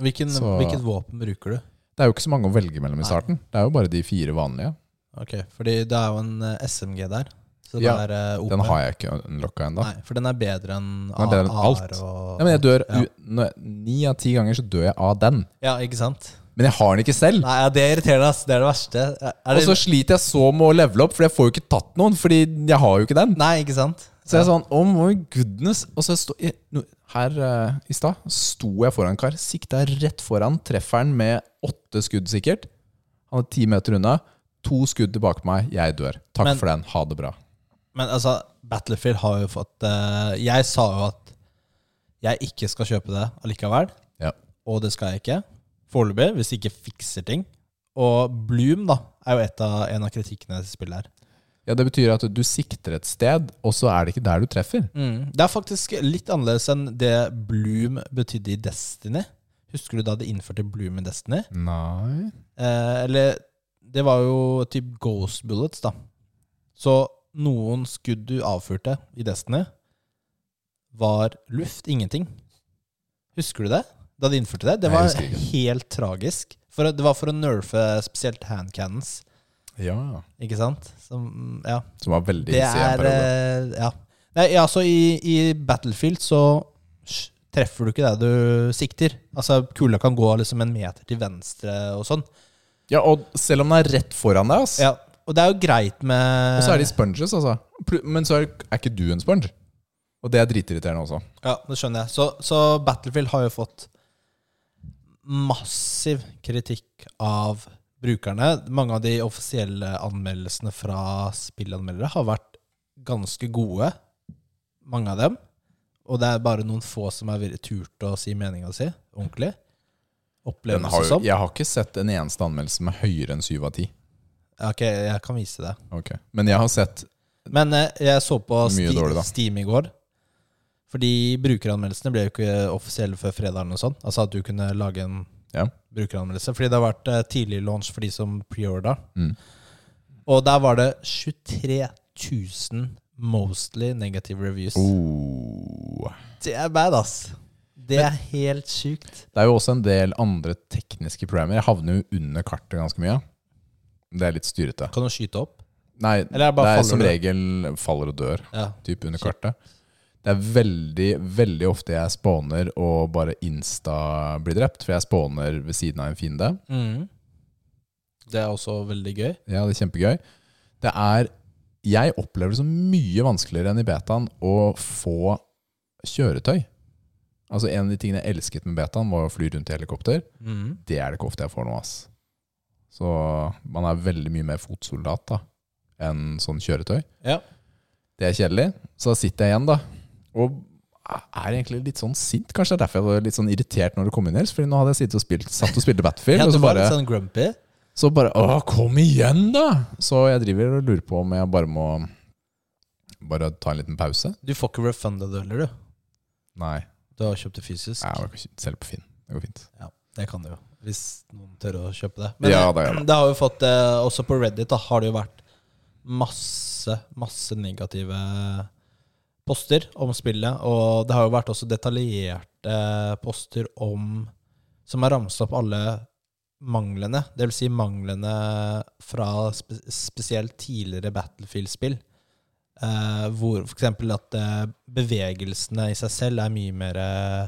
Hvilken, Så- Hvilket våpen bruker du? Det er jo ikke så mange å velge mellom i Nei. starten. Det er jo bare de fire vanlige. Ok, Fordi det er jo en eh, SMG der. Så det Ja, er eh, OP. Den har jeg ikke unlocka ennå. For den er bedre enn AR enn alt. og Ja, men jeg dør Ja. Ni av ti ganger så dør jeg av den. Ja, ikke sant? Men jeg har den ikke selv. Nei, Det er irriterende, ass. Det er det verste. Er Og så sliter jeg så med å levele opp, for jeg får jo ikke tatt noen. Fordi jeg har jo ikke den. Nei, ikke sant? Så jeg er sånn, oh my goodness Og så står jeg, her uh, i stad sto jeg foran kar Sikta rett foran, treffer han med åtte skudd sikkert Han er ti meter unna To skudd tilbake på meg, jeg dør Takk Men- for den, ha det bra Men altså, Battlefield har jo fått uh, Jeg sa jo at jeg ikke skal kjøpe det allikevel. Ja. Og det skal jeg ikke. Foreløpig, hvis de ikke fikser ting. Og Bloom da, er jo et av, en av kritikkene til spillet her. Ja, det betyr at du sikter et sted Og så er det ikke der du treffer Det er faktisk litt annerledes enn det Bloom betydde i Destiny. Husker du da de innførte Bloom i Destiny? Nei Eh, eller Det var jo typ ghost bullets, da. Så noen skudd du avfyrte i Destiny, var luft, ingenting. Husker du det? Da de innførte det? Det var helt tragisk. For, det var for å nerfe spesielt handcannons, Ja, ikke sant? Som, ja. som var veldig hissig en periode eh, Ja. Nei, altså i, i Battlefield så treffer du ikke det du sikter. Altså Kula kan gå liksom en meter til venstre og sånn. Ja, og selv om den er rett foran deg ass, Ja, og det er jo greit med Og så er de sponges altså Men så er, er ikke du en sponge Og det er dritirriterende også Ja, det skjønner jeg. Så, så Battlefield har jo fått massiv kritikk av brukerne. Mange av de offisielle anmeldelsene fra spillanmeldere har vært ganske gode. Mange av dem. Og det er bare noen få som har turt å si meninga si ordentlig. Opplevelse som. Jeg har ikke sett en eneste anmeldelse som er høyere enn 7 av 10 Ja, Ok, jeg kan vise det. Okay. Men jeg har sett Men eh, jeg så på dårlig. Steam i går. Fordi brukeranmeldelsene ble jo ikke offisielle før fredagen og sånn. Altså at du kunne lage en Ja. brukeranmeldelse. Fordi det har vært eh, tidlig launch for de som preorda. Mm. Og der var det 23 000 mostly negative reviews. oh. Det er bad, ass. Det er helt sjukt. Det er jo også en del andre tekniske programmer. Jeg havner jo under kartet ganske mye. Det er litt styrete. Kan du skyte opp? Nei, Eller er det det er som regel faller og dør, Ja. typ under kartet. Det er veldig, veldig ofte jeg spawner og bare insta blir drept, for jeg spawner ved siden av en fiende. Mm. Det er også veldig gøy. Ja, det er kjempegøy. Det er Jeg opplever det som mye vanskeligere enn i betaen å få kjøretøy. Altså En av de tingene jeg elsket med betaen, var å fly rundt i helikopter. Mm. Det er det ikke ofte jeg får nå, ass. Så man er veldig mye mer fotsoldat da enn sånn kjøretøy. Ja. Det er kjedelig. Så da sitter jeg igjen, da. Og er egentlig litt sånn sint. Kanskje det er derfor jeg var litt sånn irritert når du kom inn, Nils. Fordi nå hadde jeg sittet og spilt, satt og spilte Battlefield, ja, og du så var bare litt sånn grumpy. så bare Å, kom igjen, da! Så jeg driver og lurer på om jeg bare må Bare ta en liten pause. Du får ikke refunda det heller, du. Nei. Du har kjøpt det fysisk. Jeg kan på Finn. Det går fint. Det kan du jo, hvis noen tør å kjøpe det. Men Ja, det det. det har jo fått eh, Også på Reddit da, har det jo vært masse, masse negative poster om spillet. Og det har jo vært også detaljerte poster om Som har ramset opp alle manglene. Det vil si manglene fra spe spesielt tidligere Battlefield-spill. Uh, hvor f.eks. at eh, bevegelsene i seg selv er mye mer eh,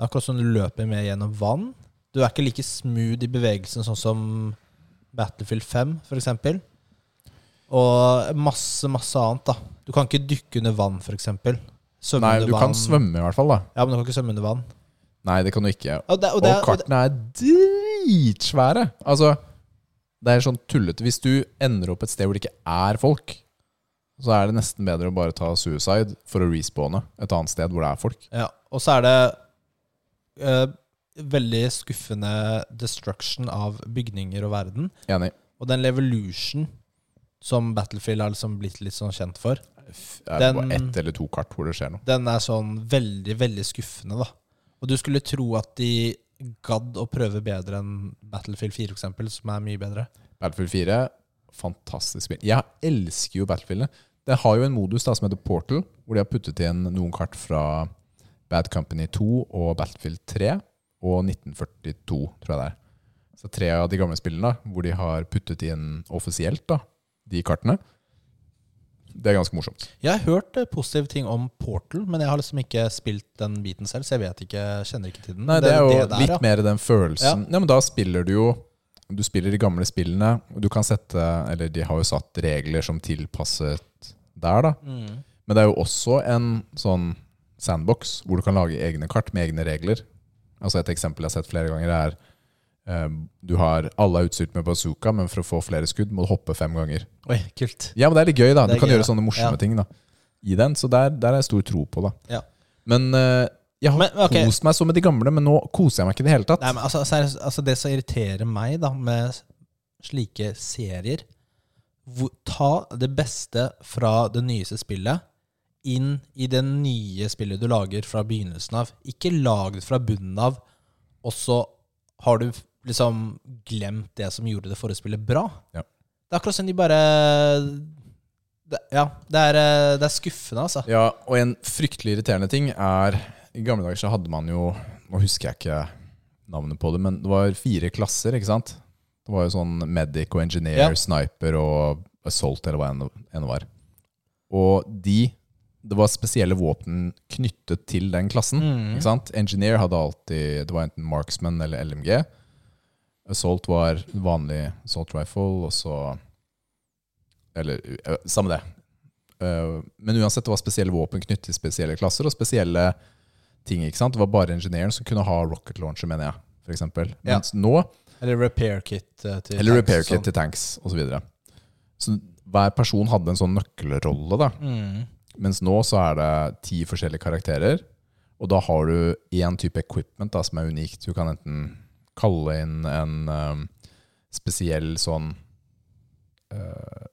er akkurat som du løper mer gjennom vann. Du er ikke like smooth i bevegelsen sånn som Battlefield 5, f.eks. Og masse, masse annet. da Du kan ikke dykke under vann, f.eks. Svømme Nei, under du kan svømme i hvert fall, da. Ja, men du kan ikke svømme under vann. Nei, det kan du ikke. Og, det, Og det, og kartene er dritsvære. Altså, det er sånn tullete. Hvis du ender opp et sted hvor det ikke er folk, så er det nesten bedre å bare ta suicide for å respawne et annet sted hvor det er folk. ja, og så er det eh, veldig skuffende destruction av bygninger og verden. Enig. Og den levolution som Battlefield har liksom blitt litt sånn kjent for, Er det Den- bare ett eller to kart hvor det skjer noe? den er sånn veldig, veldig skuffende, da. Og du skulle tro at de gadd å prøve bedre enn Battlefield 4, for eksempel, som er mye bedre. Battlefield 4, fantastisk spill. Jeg elsker jo Battlefield. Det har jo en modus da som heter Portal, hvor de har puttet inn noen kart fra Bad Company 2 og Battlefield 3. og 1942, tror jeg det er. Så tre av de gamle spillene hvor de har puttet inn offisielt da, de kartene. Det er ganske morsomt. Jeg har hørt eh, positive ting om Portal, men jeg har liksom ikke spilt den biten selv, så jeg vet ikke, kjenner ikke til den. Nei, det er jo der, litt ja. mer den følelsen. Ja. men da spiller du jo Du spiller de gamle spillene, du kan sette Eller de har jo satt regler som tilpasset der, da. Mm. Men det er jo også en sånn sandbox hvor du kan lage egne kart med egne regler. Altså Et eksempel jeg har sett flere ganger, er du har alle er utstyrt med bazooka, men for å få flere skudd må du hoppe fem ganger. Oi, kult. Ja, men det er litt gøy, da. Du kan gøy, gjøre sånne morsomme Ja. ting da i den. Så der, der er jeg stor tro på, da. Ja. Men uh, jeg har Men, okay. kost meg så med de gamle, men nå koser jeg meg ikke i det hele tatt. Nei, men altså, seriøst, altså Det som irriterer meg da med slike serier Ta det beste fra det nyeste spillet inn i det nye spillet du lager fra begynnelsen av. Ikke lag det fra bunnen av, og så har du liksom glemt det som gjorde det forrige spillet bra. Ja. Det er akkurat som de bare det, Ja, det er, eh, det er skuffende, altså. Ja, og en fryktelig irriterende ting er I gamle dager så hadde man jo Nå husker jeg ikke navnet på det, men det var fire klasser, ikke sant? Det var jo sånn medic og engineer, Ja. sniper og assault, eller hva enn det var. Og de Det var spesielle våpen knyttet til den klassen. Mm. Engineer hadde alltid Det var enten marksman eller LMG. Assault var vanlig assault rifle, og så Eller eh, samme det. Eh, men uansett, det var spesielle våpen knyttet til spesielle klasser og spesielle ting. ikke sant? Det var bare ingeniøren som kunne ha rocket launcher, mener jeg. For eksempel. Ja. Mens nå Eller repair kit eh, til Eller tanks repair kit til tanks osv. Så, videre. så hver person hadde en sånn nøkkelrolle. da. Mm. Mens nå så er det ti forskjellige karakterer. Og da har du én type equipment da, som er unikt. Du kan enten kalle inn en um, spesiell sånn uh,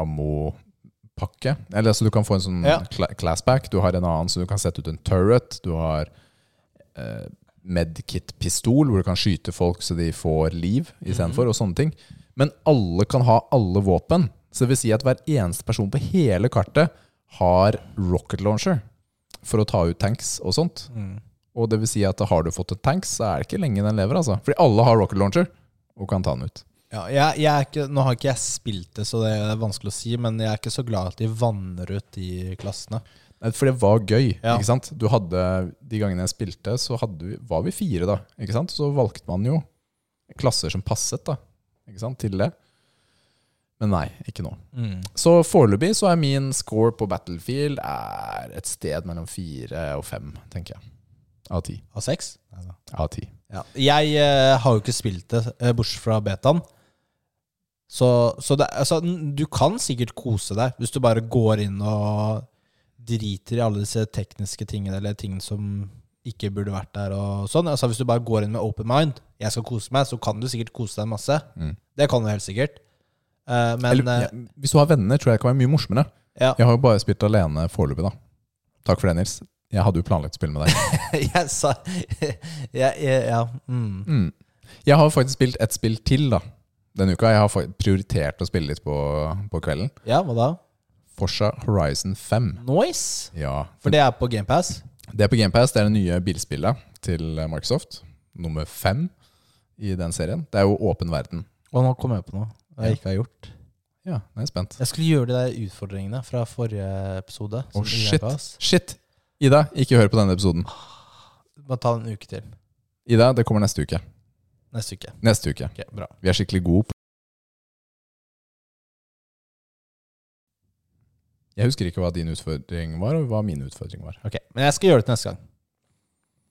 ammo-pakke. Eller altså du kan få en sånn Ja. classback. Du har en annen så du kan sette ut en turret. Du har uh, medkit-pistol, hvor du kan skyte folk så de får liv istedenfor, og sånne ting. Men alle kan ha alle våpen. Så det vil si at hver eneste person på hele kartet har rocket launcher for å ta ut tanks og sånt. Mm. Og det vil si at har du fått en tanks, så er det ikke lenge den lever. altså. Fordi alle har rocket launcher og kan ta den ut. Ja, jeg, jeg ikke, nå har ikke jeg spilt det, så det er vanskelig å si, men jeg er ikke så glad at de vanner ut de klassene. For det var gøy. Ja. ikke sant? Du hadde, De gangene jeg spilte, så vi, var vi fire. da, ikke sant? Så valgte man jo klasser som passet da, ikke sant, til det. Men nei, ikke nå. Mm. Så foreløpig så er min score på Battlefield er et sted mellom fire og fem, tenker jeg. Av ti. Av seks? Av ti. Ja. Jeg eh, har jo ikke spilt det, eh, bortsett fra betaen. Så, så det, altså, n- du kan sikkert kose deg hvis du bare går inn og driter i alle disse tekniske tingene, eller ting som ikke burde vært der. og sånn. Altså, hvis du bare går inn med open mind, jeg skal kose meg, så kan du sikkert kose deg masse. Mm. Det kan du helt sikkert. Eh, men Eller, eh, ja, hvis du har venner, tror jeg det kan være mye morsommere. ja. Jeg har jo bare spilt alene foreløpig, da. Takk for det, Nils. Jeg hadde jo planlagt å spille med deg. jeg sa Ja. Ja. Mm. Mm. Jeg har faktisk spilt et spill til da denne uka. Jeg har prioritert å spille litt på, på kvelden. ja, hva da? Forsa Horizon 5. Noise? Ja, For det er på GamePass? Det er på GamePass. Det er det nye bilspillet til Microsoft. Nummer fem i den serien. Det er jo åpen verden. Og nå kom jeg på noe jeg ikke har gjort. Ja, jeg er spent. Jeg skulle gjøre de der utfordringene fra forrige episode. Ingen shit. Shit! Ida, ikke hør på denne episoden. Bare ta en uke til. Ida, det kommer neste uke. Neste uke. Neste uke. Ok, bra. Vi er skikkelig gode på Jeg husker ikke hva din utfordring var, og hva min utfordring var. Ok, Men jeg skal gjøre det til neste gang.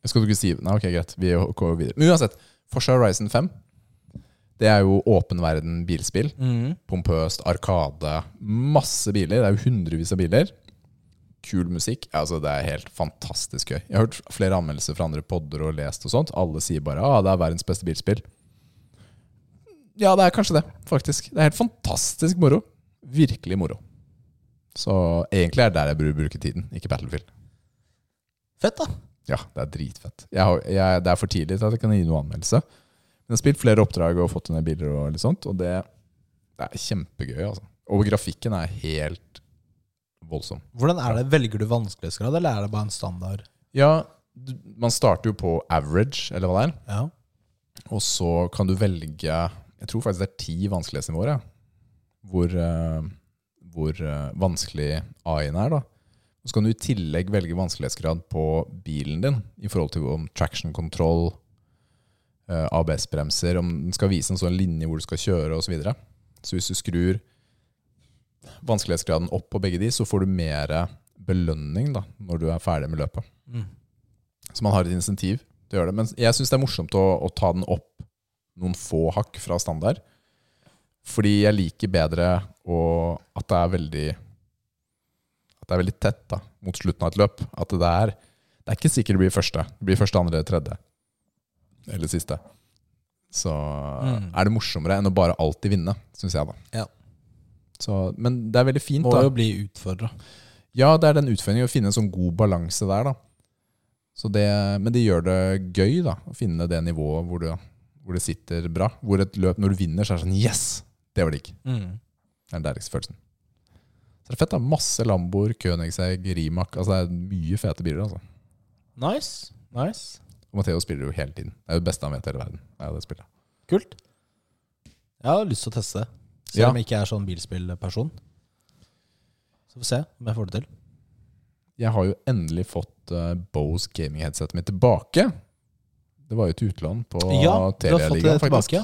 Skal du ikke si Nei, ok, greit. Vi går videre. Men uansett, Forsa Horizon 5 Det er jo åpen verden bilspill. Pompøst, arkade, masse biler. Det er jo hundrevis av biler. Kul musikk. Altså, det er helt fantastisk gøy. Jeg har hørt flere anmeldelser fra andre podder og lest og sånt. Alle sier bare ah, det er verdens beste bilspill. Ja, det er kanskje det, faktisk. Det er helt fantastisk moro. Virkelig moro. Så egentlig er det der jeg burde bruke tiden, ikke Battlefield. Fett, da. Ja, det er dritfett. Jeg har, jeg, det er for tidlig til at jeg kan gi noen anmeldelse. Men jeg har spilt flere oppdrag og fått ned biler og litt sånt, og det, det er kjempegøy. altså. Og grafikken er helt voldsom. Hvordan er det? Velger du vanskelighetsgrad, eller er det bare en standard? Ja, du, Man starter jo på average, eller hva det er. Ja. Og så kan du velge Jeg tror faktisk det er ti vanskelighetsnivåer. Ja. Hvor, uh, hvor uh, vanskelig AI-en er. da. Og Så kan du i tillegg velge vanskelighetsgrad på bilen din i forhold til om traction control, eh, ABS-bremser, om den skal vise en sånn linje hvor du skal kjøre osv. Så, videre. så hvis du skrur vanskelighetsgraden opp på begge de, så får du mer belønning da, når du er ferdig med løpet. Mm. Så man har et insentiv til å gjøre det. Men jeg syns det er morsomt å, å ta den opp noen få hakk fra standard. Fordi jeg liker bedre å, at det er veldig At det er veldig tett da, mot slutten av et løp. At det er Det er ikke sikkert det blir første. Det blir første, andre, tredje. Eller siste. Så Mm. er det morsommere enn å bare alltid vinne, syns jeg, da. Ja. Så, men det er veldig fint, Må da. jo bli utfordra. Ja, det er den utfordringen å finne en sånn god balanse der, da. Så det, men det gjør det gøy, da. Å finne det nivået hvor det, hvor det sitter bra. Hvor et løp, når du vinner, så er det sånn Yes! Det var digg. Mm. Det er den deiligste følelsen. Så det er fett, da. Masse Lamboer, Königsegg, Rimac. Altså, det er mye fete biler, altså. Nice. Nice. Og Matheo spiller jo hele tiden. Det er jo det beste han vet i hele verden. Det er jo det spillet. Kult. Jeg har lyst til å teste det. Selv om jeg ikke er sånn bilspillperson. Så får vi se om jeg får det til. Jeg har jo endelig fått uh, Bose gaming-headsetet mitt tilbake. Det var jo til utlån på Ja, Telialigaen, faktisk. tilbake.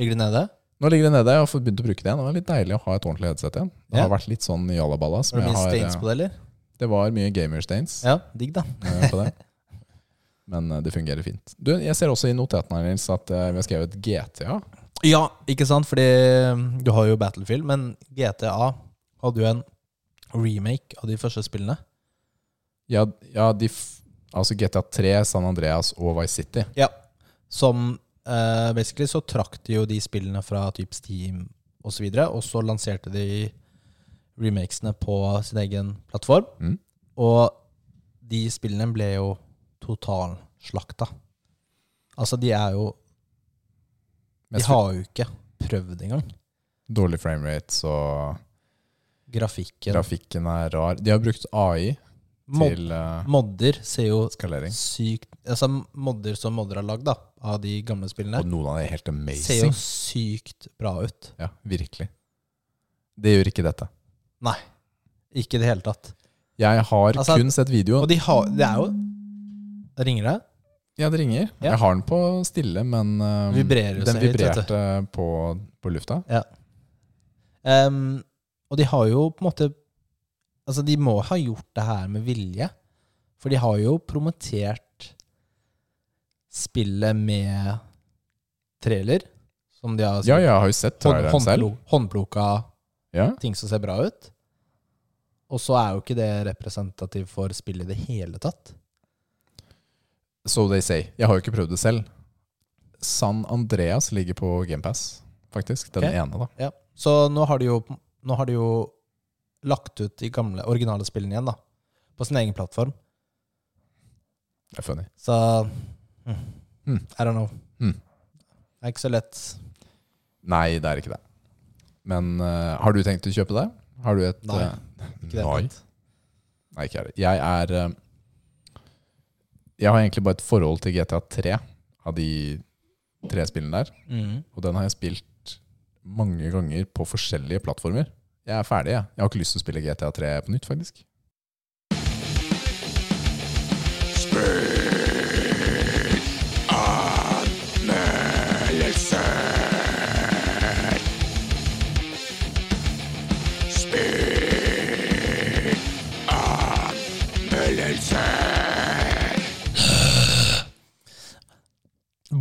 Ligger det nede? Nå ligger det nede. Jeg har fått begynt å bruke det igjen. Det var litt deilig å ha et ordentlig headset igjen. Det Ja. har vært litt sånn jallaballa. Var det mye stains eh, på det, eller? Det var mye gamer-stains Ja, digg, da. eh, på det. Men eh, det fungerer fint. Du, jeg ser også i notatene at eh, vi har skrevet GTA. Ja, ikke sant? Fordi um, du har jo Battlefield, men GTA hadde jo en remake av de første spillene. Ja, ja de altså GTA 3, San Andreas og Vice City. Ja. Som uh, Basically så trakk de jo de spillene fra typ Steam osv., og, så og så lanserte de remakesene på sin egen plattform. Mm. Og de spillene ble jo totalslakta. Altså, de er jo De har jo ikke prøvd engang. Dårlig framerate, og Grafikken. grafikken er rar. De har brukt AI Mod til uh, modder ser jo skalering. sykt Altså modder som modder har lagd, av de gamle spillene, Og noen av de er helt ser jo sykt bra ut. Ja, virkelig. Det gjør ikke dette. Nei, ikke i det hele tatt. Jeg har Altså, kun sett videoen. Og de har Det er jo Ringer det? Ja, det ringer. Ja. Jeg har den på stille, men um, Vibrerer den vibrerte høyt, på, på lufta. Ehm, og de har jo på en måte Altså, de må ha gjort det her med vilje. For de har jo promotert spillet med trailer, som de har Ja, jeg har jo sett hånd, traileren selv. håndplukka Ja. ting som ser bra ut. Og så er jo ikke det representativt for spillet i det hele tatt. So they say. Jeg har jo ikke prøvd det selv. San Andreas ligger på GamePass, faktisk. Den okay. ene, da. Ja. Så nå har de jo, nå har de jo lagt ut de gamle, originale spillene igjen, da. På sin egen plattform. Det er funny. Så mm, Mm. I don't know. Mm. Det er ikke så lett. Nei, det er ikke det. Men uh, har du tenkt å kjøpe det? Har du et Nei, eh, Ikke det Nei. Nei, ikke jeg. Jeg er eh, Jeg har egentlig bare et forhold til GTA 3 av de tre spillene der. Mm. Og den har jeg spilt mange ganger på forskjellige plattformer. Jeg er ferdig, jeg. Jeg har ikke lyst til å spille GTA 3 på nytt, faktisk.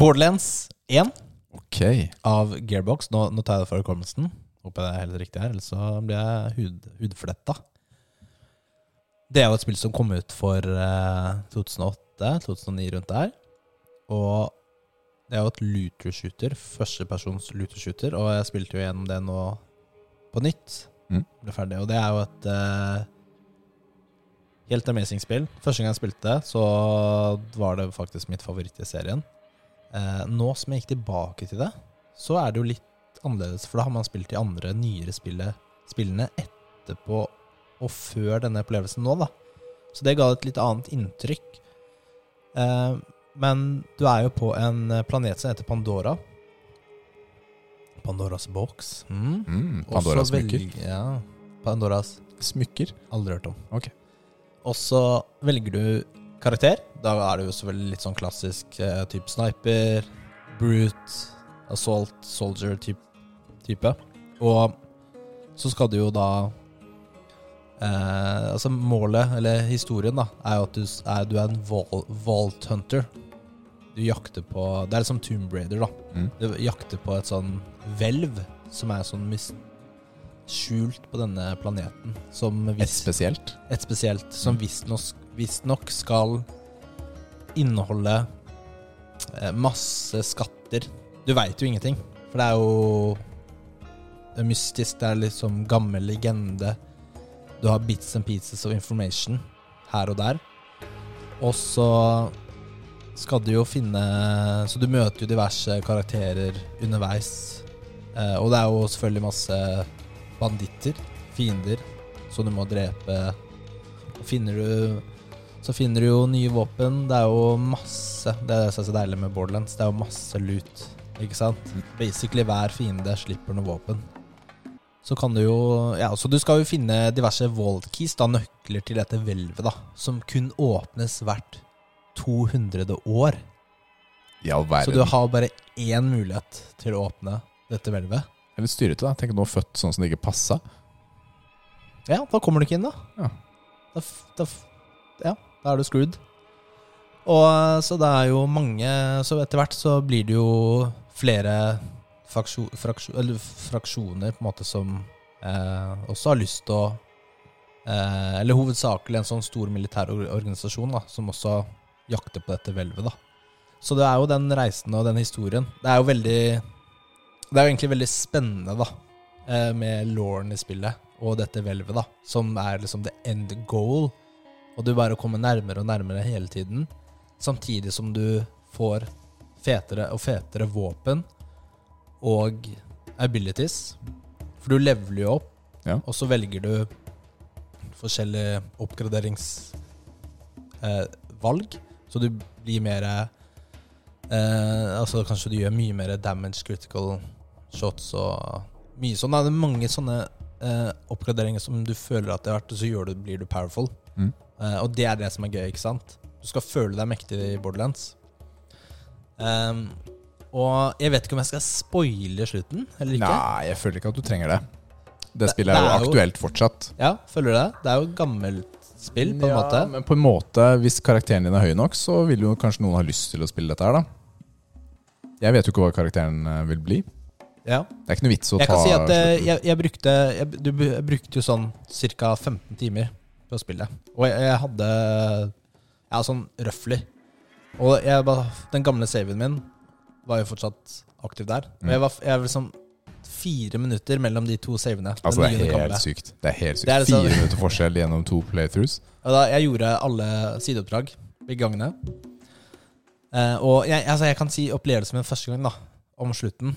Borderlands 1 okay. av Gearbox. Nå, nå tar jeg det for hukommelsen. Håper det er helt riktig her, ellers så blir jeg hud, hudfletta. Det er jo et spill som kom ut for eh, 2008-2009 rundt der. Og det er jo et looter shooter. Førstepersons looter shooter. Og jeg spilte jo gjennom det nå på nytt. Mm. Ble ferdig. Og det er jo et eh, helt amazing spill. Første gang jeg spilte så var det faktisk mitt favoritt i serien. Eh, nå som jeg gikk tilbake til det, så er det jo litt annerledes. For da har man spilt de andre nyere spillet, spillene etterpå og før denne opplevelsen nå, da. Så det ga et litt annet inntrykk. Eh, men du er jo på en planet som heter Pandora. Pandoras box. Mm. Mm, Pandoras smykker. Ja, Pandoras. Smykker? Aldri hørt om. Ok. Og så velger du karakter. Da er det jo selvfølgelig litt sånn klassisk uh, type sniper, brute, assault, soldier type, type. Og så skal du jo da eh, Altså målet, eller historien, da, er jo at du, er, du er en vault hunter. Du jakter på Det er liksom Tomb Raider, da. Mm. Du jakter på et sånn hvelv som er sånn mis skjult på denne planeten. Som Et spesielt? et spesielt som visstnok visstnok skal inneholde eh, masse skatter. Du veit jo ingenting, for det er jo det er mystisk. Det er liksom gammel legende. Du har bits and pieces of information her og der. Og så skal du jo finne Så du møter jo diverse karakterer underveis. Eh, og det er jo selvfølgelig masse banditter, fiender, som du må drepe. Og finner du så finner du jo nye våpen. Det er jo masse Det er det som er så deilig med Borderlands. Det er jo masse loot, ikke sant? Basically hver fiende slipper noe våpen. Så kan du jo Ja, så du skal jo finne diverse vault keys, da nøkler til dette hvelvet, da. Som kun åpnes hvert 200 år. All Så du har bare én mulighet til å åpne dette hvelvet. Jeg er litt styrete, da. Tenk nå født sånn som det ikke passa. Ja, da kommer du ikke inn, da. Ja. Da, da, ja, da er du screwed. Og så det er jo mange Så etter hvert så blir det jo flere fraksjon, fraksjon, fraksjoner på en måte som eh, også har lyst til å eh, Eller hovedsakelig en sånn stor militær organisasjon da, som også jakter på dette hvelvet. Så det er jo den reisen og den historien. Det er jo veldig Det er jo egentlig veldig spennende, da, eh, med lauren i spillet og dette hvelvet, som er liksom the end goal. Og du bare kommer nærmere og nærmere hele tiden, samtidig som du får fetere og fetere våpen og abilities. For du leveler jo opp, Ja. og så velger du forskjellige oppgraderingsvalg, eh, så du blir mer eh, Altså kanskje du gjør mye mer damage critical shots og mye sånn. Det er mange sånne eh, oppgraderinger som du føler at det er verdt, og så du, blir du powerful. Mm. Eh, og det er det som er gøy, ikke sant? Du skal føle deg mektig i Borderlands. Um, og jeg vet ikke om jeg skal spoile slutten eller ikke. Nei, jeg føler ikke at du trenger det. Det Det- spillet jo det er jo- aktuelt fortsatt. Ja, føler du det? Det er jo gammelt spill, på en Ja, måte. Men på en måte, hvis karakteren din er høy nok, så vil jo kanskje noen ha lyst til å spille dette her, da. Jeg vet jo ikke hva karakteren eh, vil bli. Ja. Det er ikke noe vits å Jeg ta kan si at eh, jeg, jeg brukte jeg, du, jeg brukte jo sånn ca. 15 timer på å spille. Og jeg, jeg hadde Ja, sånn røfflig. Og jeg, bare- den gamle saven min var jo fortsatt aktiv der. Og Mm. jeg var, jeg var liksom fire minutter mellom de to savene. Altså, det er helt sykt. Det er helt sykt. Det er liksom- Fire minutter forskjell gjennom to playthroughs. Og da, jeg gjorde alle sideoppdrag begge gangene. Eh, og jeg, altså jeg kan si opplevelsen min første gang, da, om slutten,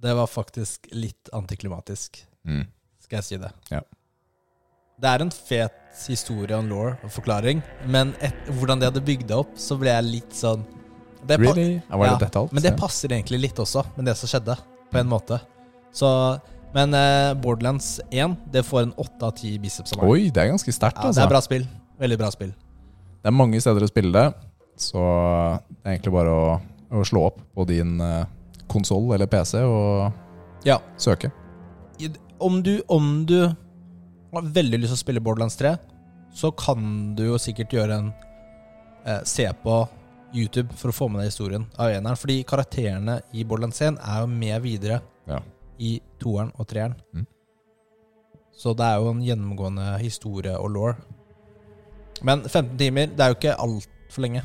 det var faktisk litt antiklimatisk. Mm. Skal jeg si det. Ja. Det er en fet historie og law og forklaring, men et, hvordan de hadde bygd det opp, så ble jeg litt sånn det Really? Var det Ja, dette alt? Men det passer egentlig litt også, med det som skjedde, på en måte. Så, men eh, Borderlands 1 det får en 8 av 10 biceps. Oi, det er ganske sterkt, Ja, det altså. er bra spill. Veldig bra spill. Det er mange steder å spille det, så det er egentlig bare å, å slå opp på din eh, konsoll eller PC og Ja. søke. Om du, om du har veldig lyst til å spille Borderlands 3, så kan du jo sikkert gjøre en eh, Se på YouTube for å få med deg historien av eneren. Fordi karakterene i Borderlands 1 er jo med videre Ja. i toeren og treeren. Mm. Så det er jo en gjennomgående historie og law. Men 15 timer, det er jo ikke altfor lenge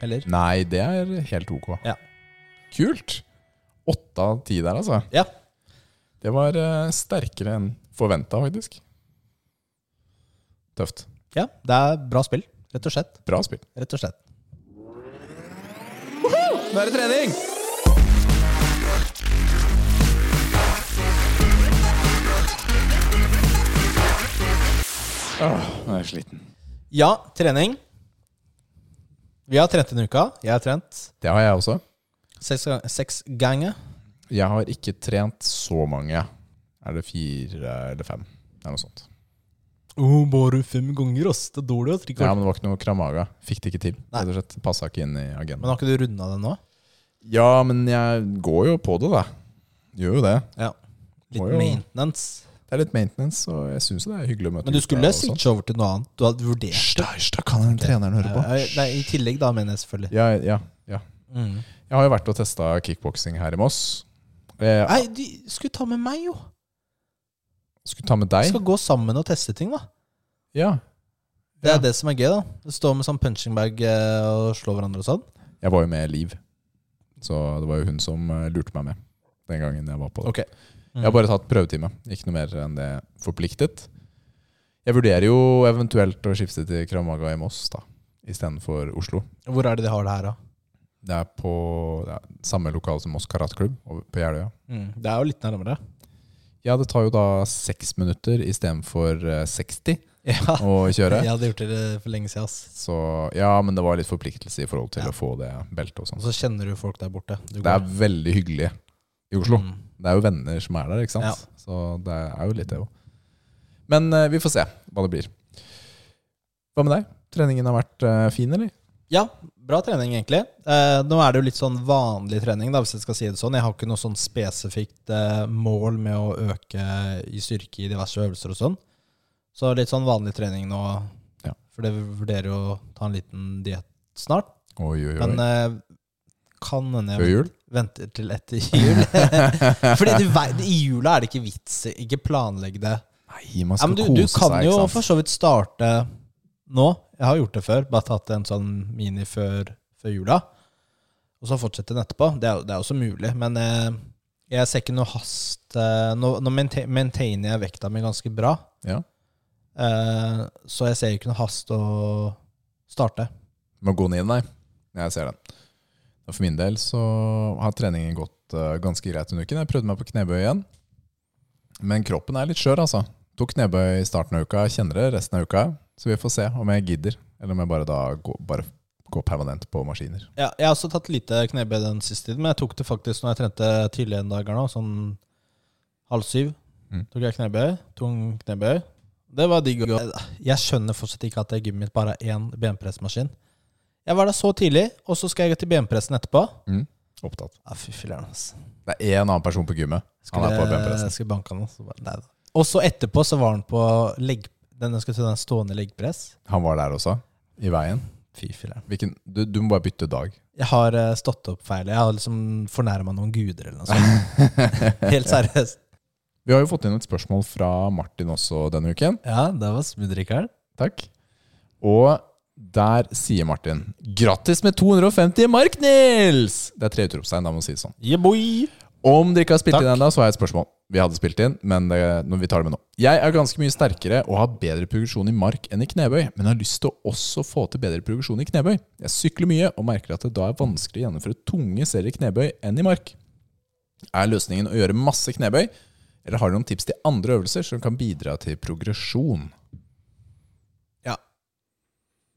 heller. Nei, det er helt ok. Ja. Kult. Åtte av ti der, altså. Ja. Det var eh, sterkere enn forventa, faktisk. Tøft. Ja, det er bra spill. Rett og slett. Bra spill. Rett og slett. Nå er det trening! Åh, nå er jeg sliten. Ja, trening. Vi har trent denne uka. Jeg har trent Det har jeg også. seks, seks ganger. Jeg har ikke trent så mange. Er det fire eller fem? Det er noe sånt. Oh, bare fem ganger, ass. Det er dårlig, ass, Ja, men det var ikke noe kramaga. Fikk det ikke til. Rett og slett. Passa ikke inn i Men har ikke du runda det nå? Ja, men jeg går jo på det, da. Gjør jo det. Ja. Litt jo- maintenance. Det er litt maintenance, og jeg syns det er hyggelig å møte Men du skulle og sånn. switche over til noe annet. Du hadde vurdert det. Da, kan den treneren høre på? Eh, Nei, I tillegg, da, mener jeg selvfølgelig. Ja, ja, ja. Mm. Jeg har jo vært og testa kickboksing her i Moss. Jeg Nei, du skulle ta med meg, jo. Skulle ta med Vi deg. skal gå sammen og teste ting, da. Ja. Det er Ja. det som er gøy, da. Stå med sånn punching bag eh, og slå hverandre og sånn. Jeg var jo med Liv, så det var jo hun som eh, lurte meg med den gangen jeg var på det. Ok. Jeg har bare tatt prøvetime, ikke noe mer enn det forpliktet. Jeg vurderer jo eventuelt å skifte til Kramaga i Moss da, istedenfor Oslo. Hvor er det de har det her, da? Det er på ja, samme lokal som Moss karateklubb på Jeløya. Mm. Det er jo litt nærmere. Ja, det tar jo da seks minutter istedenfor eh, 60 Ja. å kjøre. Jeg hadde gjort det for lenge siden. ass. Så ja, men det var litt forpliktelse i forhold til Ja. å få det beltet og Og sånn. så kjenner du folk der borte. Det er veldig hyggelig i Oslo. Mm. Det er jo venner som er der, ikke sant? Ja. Så det er jo litt det òg. Men uh, vi får se hva det blir. Hva med deg? Treningen har vært uh, fin, eller? Ja, bra trening, egentlig. Eh, nå er det jo litt sånn vanlig trening, da, hvis jeg skal si det sånn. Jeg har ikke noe sånn spesifikt eh, mål med å øke i styrke i diverse øvelser og sånn. Så litt sånn vanlig trening nå. Ja. For det vurderer jo å ta en liten diett snart. Oi, oi, oi. Men eh, kan hende jeg venter til etter jul. Fordi vet, i jula er det ikke vits i Ikke planlegge det. Nei, man Ja, skal men du, kose du kan seg, jo for så vidt starte nå. Jeg har gjort det før. Bare tatt en sånn mini før, før jula. Og så fortsette den etterpå. Det er, det er også mulig. Men eh, jeg ser ikke noe hast eh, Nå, nå maintainer jeg vekta mi ganske bra. Ja. Eh, så jeg ser ikke noe hast å starte. Du Må gå ned, nei. Jeg ser den. For min del så har treningen gått eh, ganske greit denne uken. Jeg prøvde meg på knebøy igjen. Men kroppen er litt skjør, altså. Tok knebøy i starten av uka, kjenner det resten av uka. Så vi får se om jeg gidder, eller om jeg bare da går, bare går permanent på maskiner. Ja, jeg har også tatt lite knebøy den siste tiden, men jeg tok det faktisk når jeg trente tidligere en dag nå, sånn halv syv. Mm. Tok jeg knebøy, tung knebøy. Det var digg. Jeg skjønner fortsatt ikke at det gymmet mitt bare er én benpressmaskin. Jeg var der så tidlig, og så skal jeg gå til benpressen etterpå. Opptatt. Ja, fy filler'n, altså. Det er én annen person på gymmet. Han er på benpressen. skulle banke han, så nei da. Og så etterpå så var han på legg... Den skal den stående leggpress. Han var der også, i veien. Fy. Hvilken, du, du må bare bytte dag. Jeg har uh, stått opp feil. Jeg har liksom fornærma noen guder eller noe sånt. Helt seriøst. Vi har jo fått inn et spørsmål fra Martin også denne uken. Ja, det var smooth, Takk. Og der sier Martin Grattis med 250 mark, Nils! Det er tre utropstegn, da må man si det sånn. Yeah, boy! Om dere ikke har spilt Takk. inn ennå, så har jeg et spørsmål. Vi hadde spilt inn, men det, vi tar det med nå. Jeg er ganske mye sterkere og har bedre progresjon i mark enn i knebøy, men har lyst til å også få til bedre progresjon i knebøy. Jeg sykler mye og merker at det da er vanskelig å gjennomføre tunge serier i knebøy enn i mark. Er løsningen å gjøre masse knebøy, eller har du noen tips til andre øvelser som kan bidra til progresjon?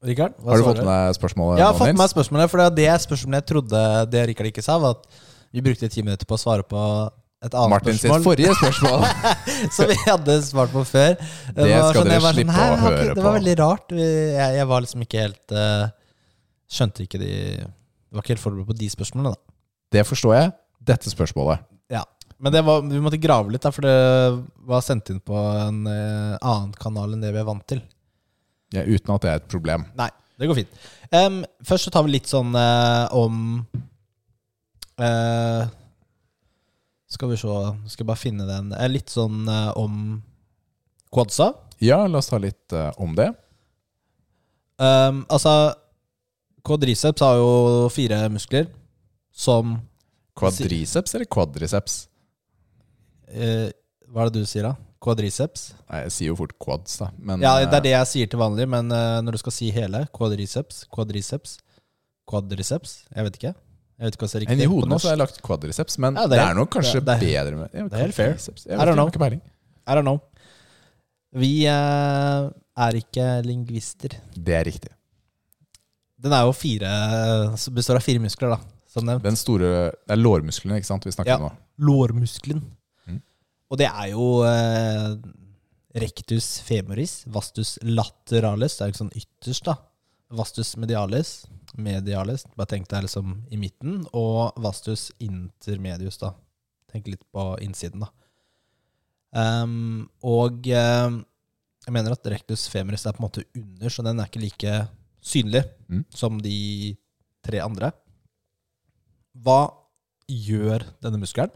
Hva Har du fått med deg spørsmålet? Jeg har fått med spørsmålet, for det er spørsmålet jeg trodde det Rikard ikke sa, var at vi brukte ti minutter på å svare på et annet Martin spørsmål forrige spørsmål. som vi hadde svart på før. Det det skal sånn- dere slippe sånn, å høre høre Det var veldig rart. Jeg, jeg var liksom ikke helt uh, Skjønte ikke de Var ikke helt forberedt på de spørsmålene, da. Det forstår jeg. Dette spørsmålet. Ja. Men det var, vi måtte grave litt, da, for det var sendt inn på en uh, annen kanal enn det vi er vant til. Ja, uten at det er et problem. Nei, det går fint. Um, først så tar vi litt sånn uh, om eh, Skal vi se Skal bare finne den. Litt sånn eh, om quadsa. Ja, la oss ta litt eh, om det. Um, altså Quadriceps har jo fire muskler som Quadriceps eller quadriceps? eh, Hva er det du sier, da? Quadriceps? Nei, jeg sier jo fort quads, da. Men Ja, det er det jeg sier til vanlig, men når du skal si hele Quadriceps, quadriceps, quadriceps Jeg vet ikke. Jeg vet ikke hva som er enn. I hodet nå så har jeg lagt quadriceps, men Ja, det, det er er nok kanskje det det, bedre med ja, det er helt fair. I don't know. I don't know. Vi uh, er ikke lingvister. Det er riktig. Den er jo fire består av fire muskler, da. Som nevnt. Den store Det er lårmusklene, ikke sant, vi snakker Ja. om nå. Lårmuskelen. Mm. Og det er jo eh, rectus femoris, vastus lateralis, det er jo ikke sånn ytterst, da. Vastus medialis, medialis, bare tenk deg liksom i midten, og vastus intermedius, da. Tenk litt på innsiden, da. Um, og ehm, jeg mener at rectus femoris er på en måte under, så den er ikke like synlig Mm. som de tre andre. Hva gjør denne muskelen?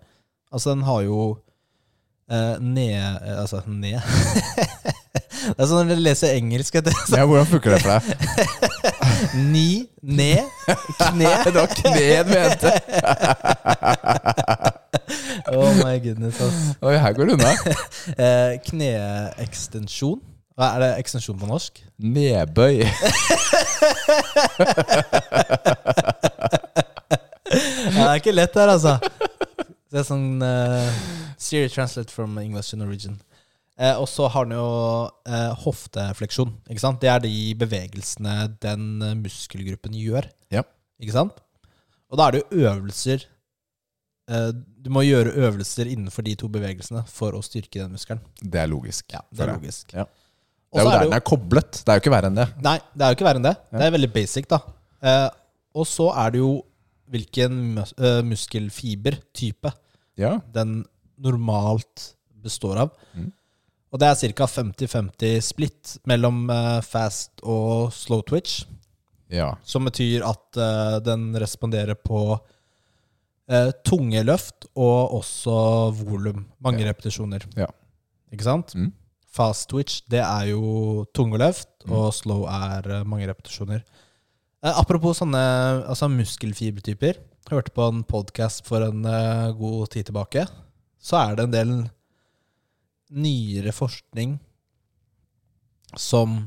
Altså, den har jo eh, ned eh, Altså, ned Det er sånn når du leser engelsk. Det, så. Ja, hvordan funker det for deg? Ni, ned, kne. Det var kne du mente! Oh my goodness, ass. Oi, her går det unna. Eh, Kneekstensjon. Hva er det ekstensjon på norsk? Nedbøy. Ja, det er ikke lett her, altså. Det er sånn uh, Siri translate from English to Norwegian. Eh, og så har den jo eh, hoftefleksjon. Ikke sant? Det er de bevegelsene den eh, muskelgruppen gjør. Ja. Ikke sant? Og da er det jo øvelser eh, Du må gjøre øvelser innenfor de to bevegelsene for å styrke den muskelen. Det er logisk. Ja, det er logisk. Ja. Det er jo er der den er koblet. Det er jo ikke verre enn det. Nei, det er jo ikke verre enn det. Det er veldig basic, da. Eh, og så er det jo hvilken mus eh, muskelfibertype Ja. den normalt består av. Mm. Og det er ca. 50-50 splitt mellom eh, fast og slow twitch. ja. Som betyr at uh, den responderer på uh, tunge løft og også volum. Mange Ja. repetisjoner. Ja. Ikke sant? Mm. Fast twitch, det er jo tunge løft, Mm. og slow er uh, mange repetisjoner. Apropos sånne altså muskelfibertyper. Hørte på en podkast for en god tid tilbake. Så er det en del nyere forskning som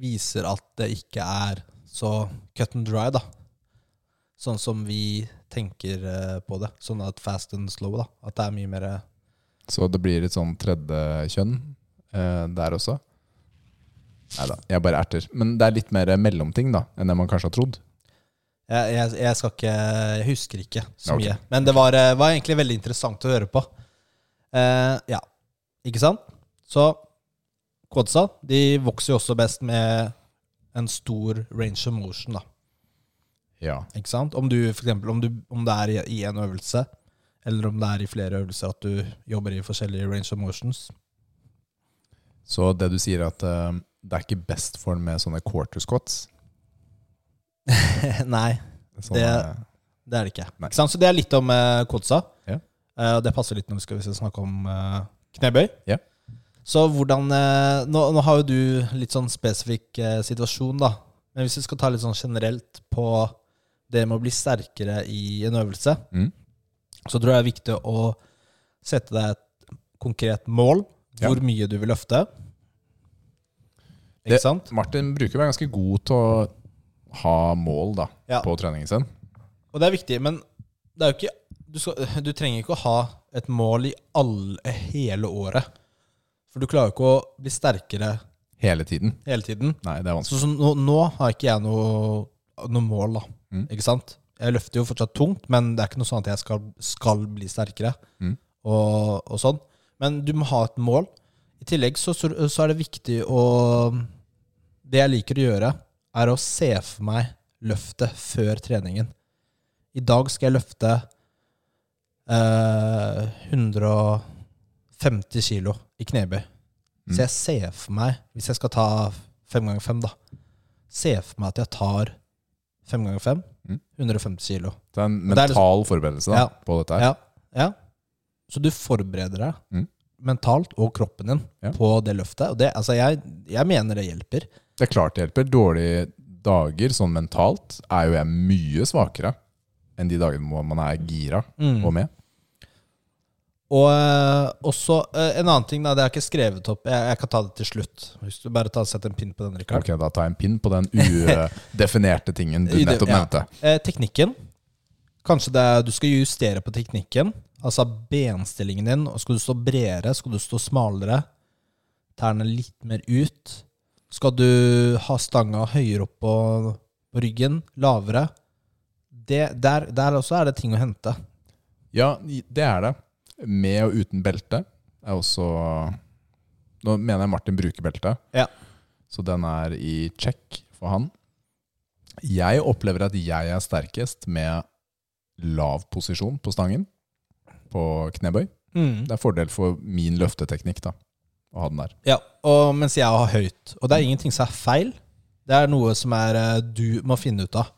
viser at det ikke er så cut and dry, da. Sånn som vi tenker eh, på det. Sånn at fast and slow, da. At det er mye mer eh, Så det blir et sånn tredje kjønn eh, der også? Nei da, jeg bare erter. Men det er litt mer mellomting da, enn det man kanskje har trodd. Jeg, jeg, jeg skal ikke Jeg husker ikke så okay. mye. Men det var, eh, var egentlig veldig interessant å høre på. Eh, ja, ikke sant? Så quadsa de vokser jo også best med en stor range of motion. da Ja. Ikke sant? Om du for eksempel, om, du, om det er i, en øvelse, eller om det er i flere øvelser at du jobber i forskjellige range of motions. Så det du sier at uh, det er ikke best for den med sånne quarter squats? Nei, Sånne, Det- det er det ikke. Ikke? Så det er litt om uh, quadsa. Ja. Uh, det passer litt når vi skal, snakke om eh, knebøy. Ja. Så hvordan eh, nå, nå har jo du litt sånn spesifikk eh, situasjon, da. Men hvis vi skal ta litt sånn generelt på det med å bli sterkere i en øvelse, Mm. så tror jeg det er viktig å sette deg et konkret mål. Ja. Hvor mye du vil løfte. Det- Ikke sant? Martin bruker å være ganske god til å ha mål da, Ja. på treningen sin. Og det er viktig, men det er jo ikke du, skal, du trenger ikke å ha et mål i alle, hele året. For du klarer ikke å bli sterkere Hele tiden. hele tiden. Nei, det er vanskelig. Så, så nå, nå har ikke jeg noe, noe mål, da. Mm. Ikke sant? Jeg løfter jo fortsatt tungt, men det er ikke noe sånn at jeg skal, skal bli sterkere. Mm. Og, og sånn. Men du må ha et mål. I tillegg så, så, så er det viktig å Det jeg liker å gjøre, er å se for meg løftet før treningen. I dag skal jeg løfte eh, 150 kilo i knebøy. Mm. Så jeg ser for meg, hvis jeg skal ta fem ganger fem, da Ser for meg at jeg tar fem ganger fem, Mm. 150 kilo. Det er en det er mental forberedelse da, Ja. på dette her. Ja, ja. Så du forbereder deg Mm. mentalt og kroppen din Ja. på det løftet. Og det, altså jeg, jeg mener det hjelper. Det er klart det hjelper. Dårlige dager sånn mentalt er jo jeg mye svakere enn de dagene man er gira Mm. og med. Og eh, også eh, en annen ting, da, det har jeg ikke skrevet opp. Jeg, jeg kan ta det til slutt. Hvis du bare tar, setter en pinn på den, Rikard. Ok, Da tar jeg en pinn på den udefinerte tingen du nettopp ja. nevnte. Eh, teknikken. Kanskje det er, du skal justere på teknikken. Altså benstillingen din. Skal du stå bredere? Skal du stå smalere? Tærne litt mer ut? Skal du ha stanga høyere opp på på ryggen, lavere. Det, der, der også er det ting å hente. Ja, det er det. Med og uten belte er også Nå mener jeg Martin bruker belte, Ja. så den er i check for han. Jeg opplever at jeg er sterkest med lav posisjon på stangen på knebøy. Mm. Det er fordel for min løfteteknikk da, å ha den der. Ja, og mens jeg har høyt. Og det er ingenting som er feil. Det er noe som er eh, du må finne ut av.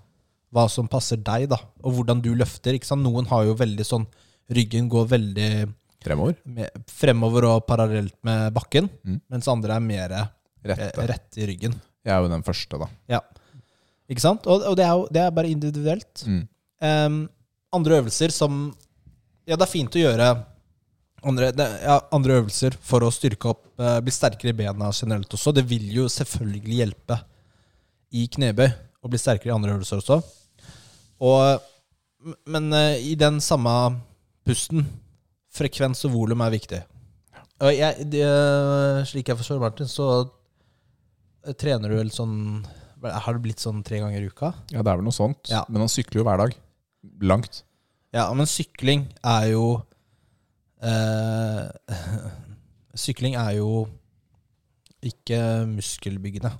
Hva som passer deg, da. Og hvordan du løfter. Ikke sant? Noen har jo veldig sånn Ryggen går veldig Fremover. med, fremover og parallelt med bakken. Mm. Mens andre er mer eh, Rette. rett i ryggen. Jeg er jo den første, da. Ikke sant? Og, og det, er jo, det er bare individuelt. Mm. Um, andre øvelser som Ja, det er fint å gjøre andre, det, ja, andre øvelser for å styrke opp, uh, bli sterkere i bena generelt også. Det vil jo selvfølgelig hjelpe i knebøy å bli sterkere i andre øvelser også. Og, men eh, i den samme pusten, frekvens og volum er viktig. Og jeg, det, slik jeg forstår Martin, så eh, trener du vel sånn Har det blitt sånn tre ganger i uka? Ja, det er vel noe sånt. Ja. Men han sykler jo hver dag. Langt. Ja, men sykling er jo eh, Sykling er jo ikke muskelbyggende.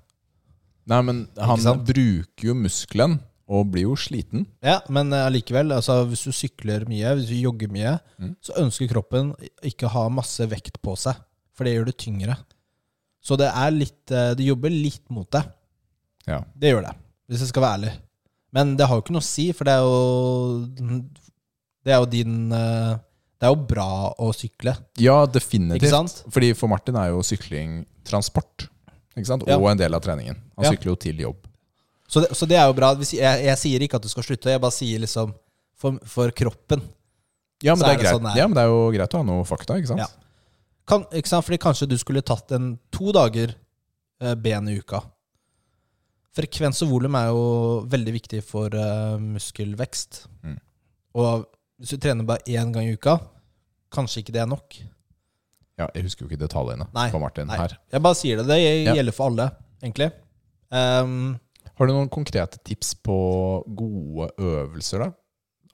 Nei, men han bruker jo muskelen og blir jo sliten. Ja, men allikevel. Uh, altså, hvis du sykler mye, hvis du jogger mye, Mm. så ønsker kroppen ikke å ha masse vekt på seg, for det gjør det tyngre. Så det er litt eh, Det jobber litt mot deg. Ja. Det gjør det, hvis jeg skal være ærlig. Men det har jo ikke noe å si, for det er jo Det er jo din eh, Det er jo bra å sykle, Ja, definitivt. Fordi for Martin er jo sykling transport. Ikke sant? Ja. Og en del av treningen. Han Ja. sykler jo til jobb. Så det, så det er jo bra. Jeg, jeg sier ikke at du skal slutte, jeg bare sier liksom for, for kroppen. Ja men, det er er sånn ja, men det er jo greit å ha noe fakta, ikke sant? Ja. Kan, ikke sant? Fordi kanskje du skulle tatt en to dager eh, ben i uka. Frekvens og volum er jo veldig viktig for eh, muskelvekst. Mm. Og hvis du trener bare én gang i uka, kanskje ikke det er nok. Ja, jeg husker jo ikke detaljene Nei, på Martin nei. her. Jeg bare sier det. Det Ja. gjelder for alle, egentlig. Ehm, Har du noen konkrete tips på gode øvelser, da?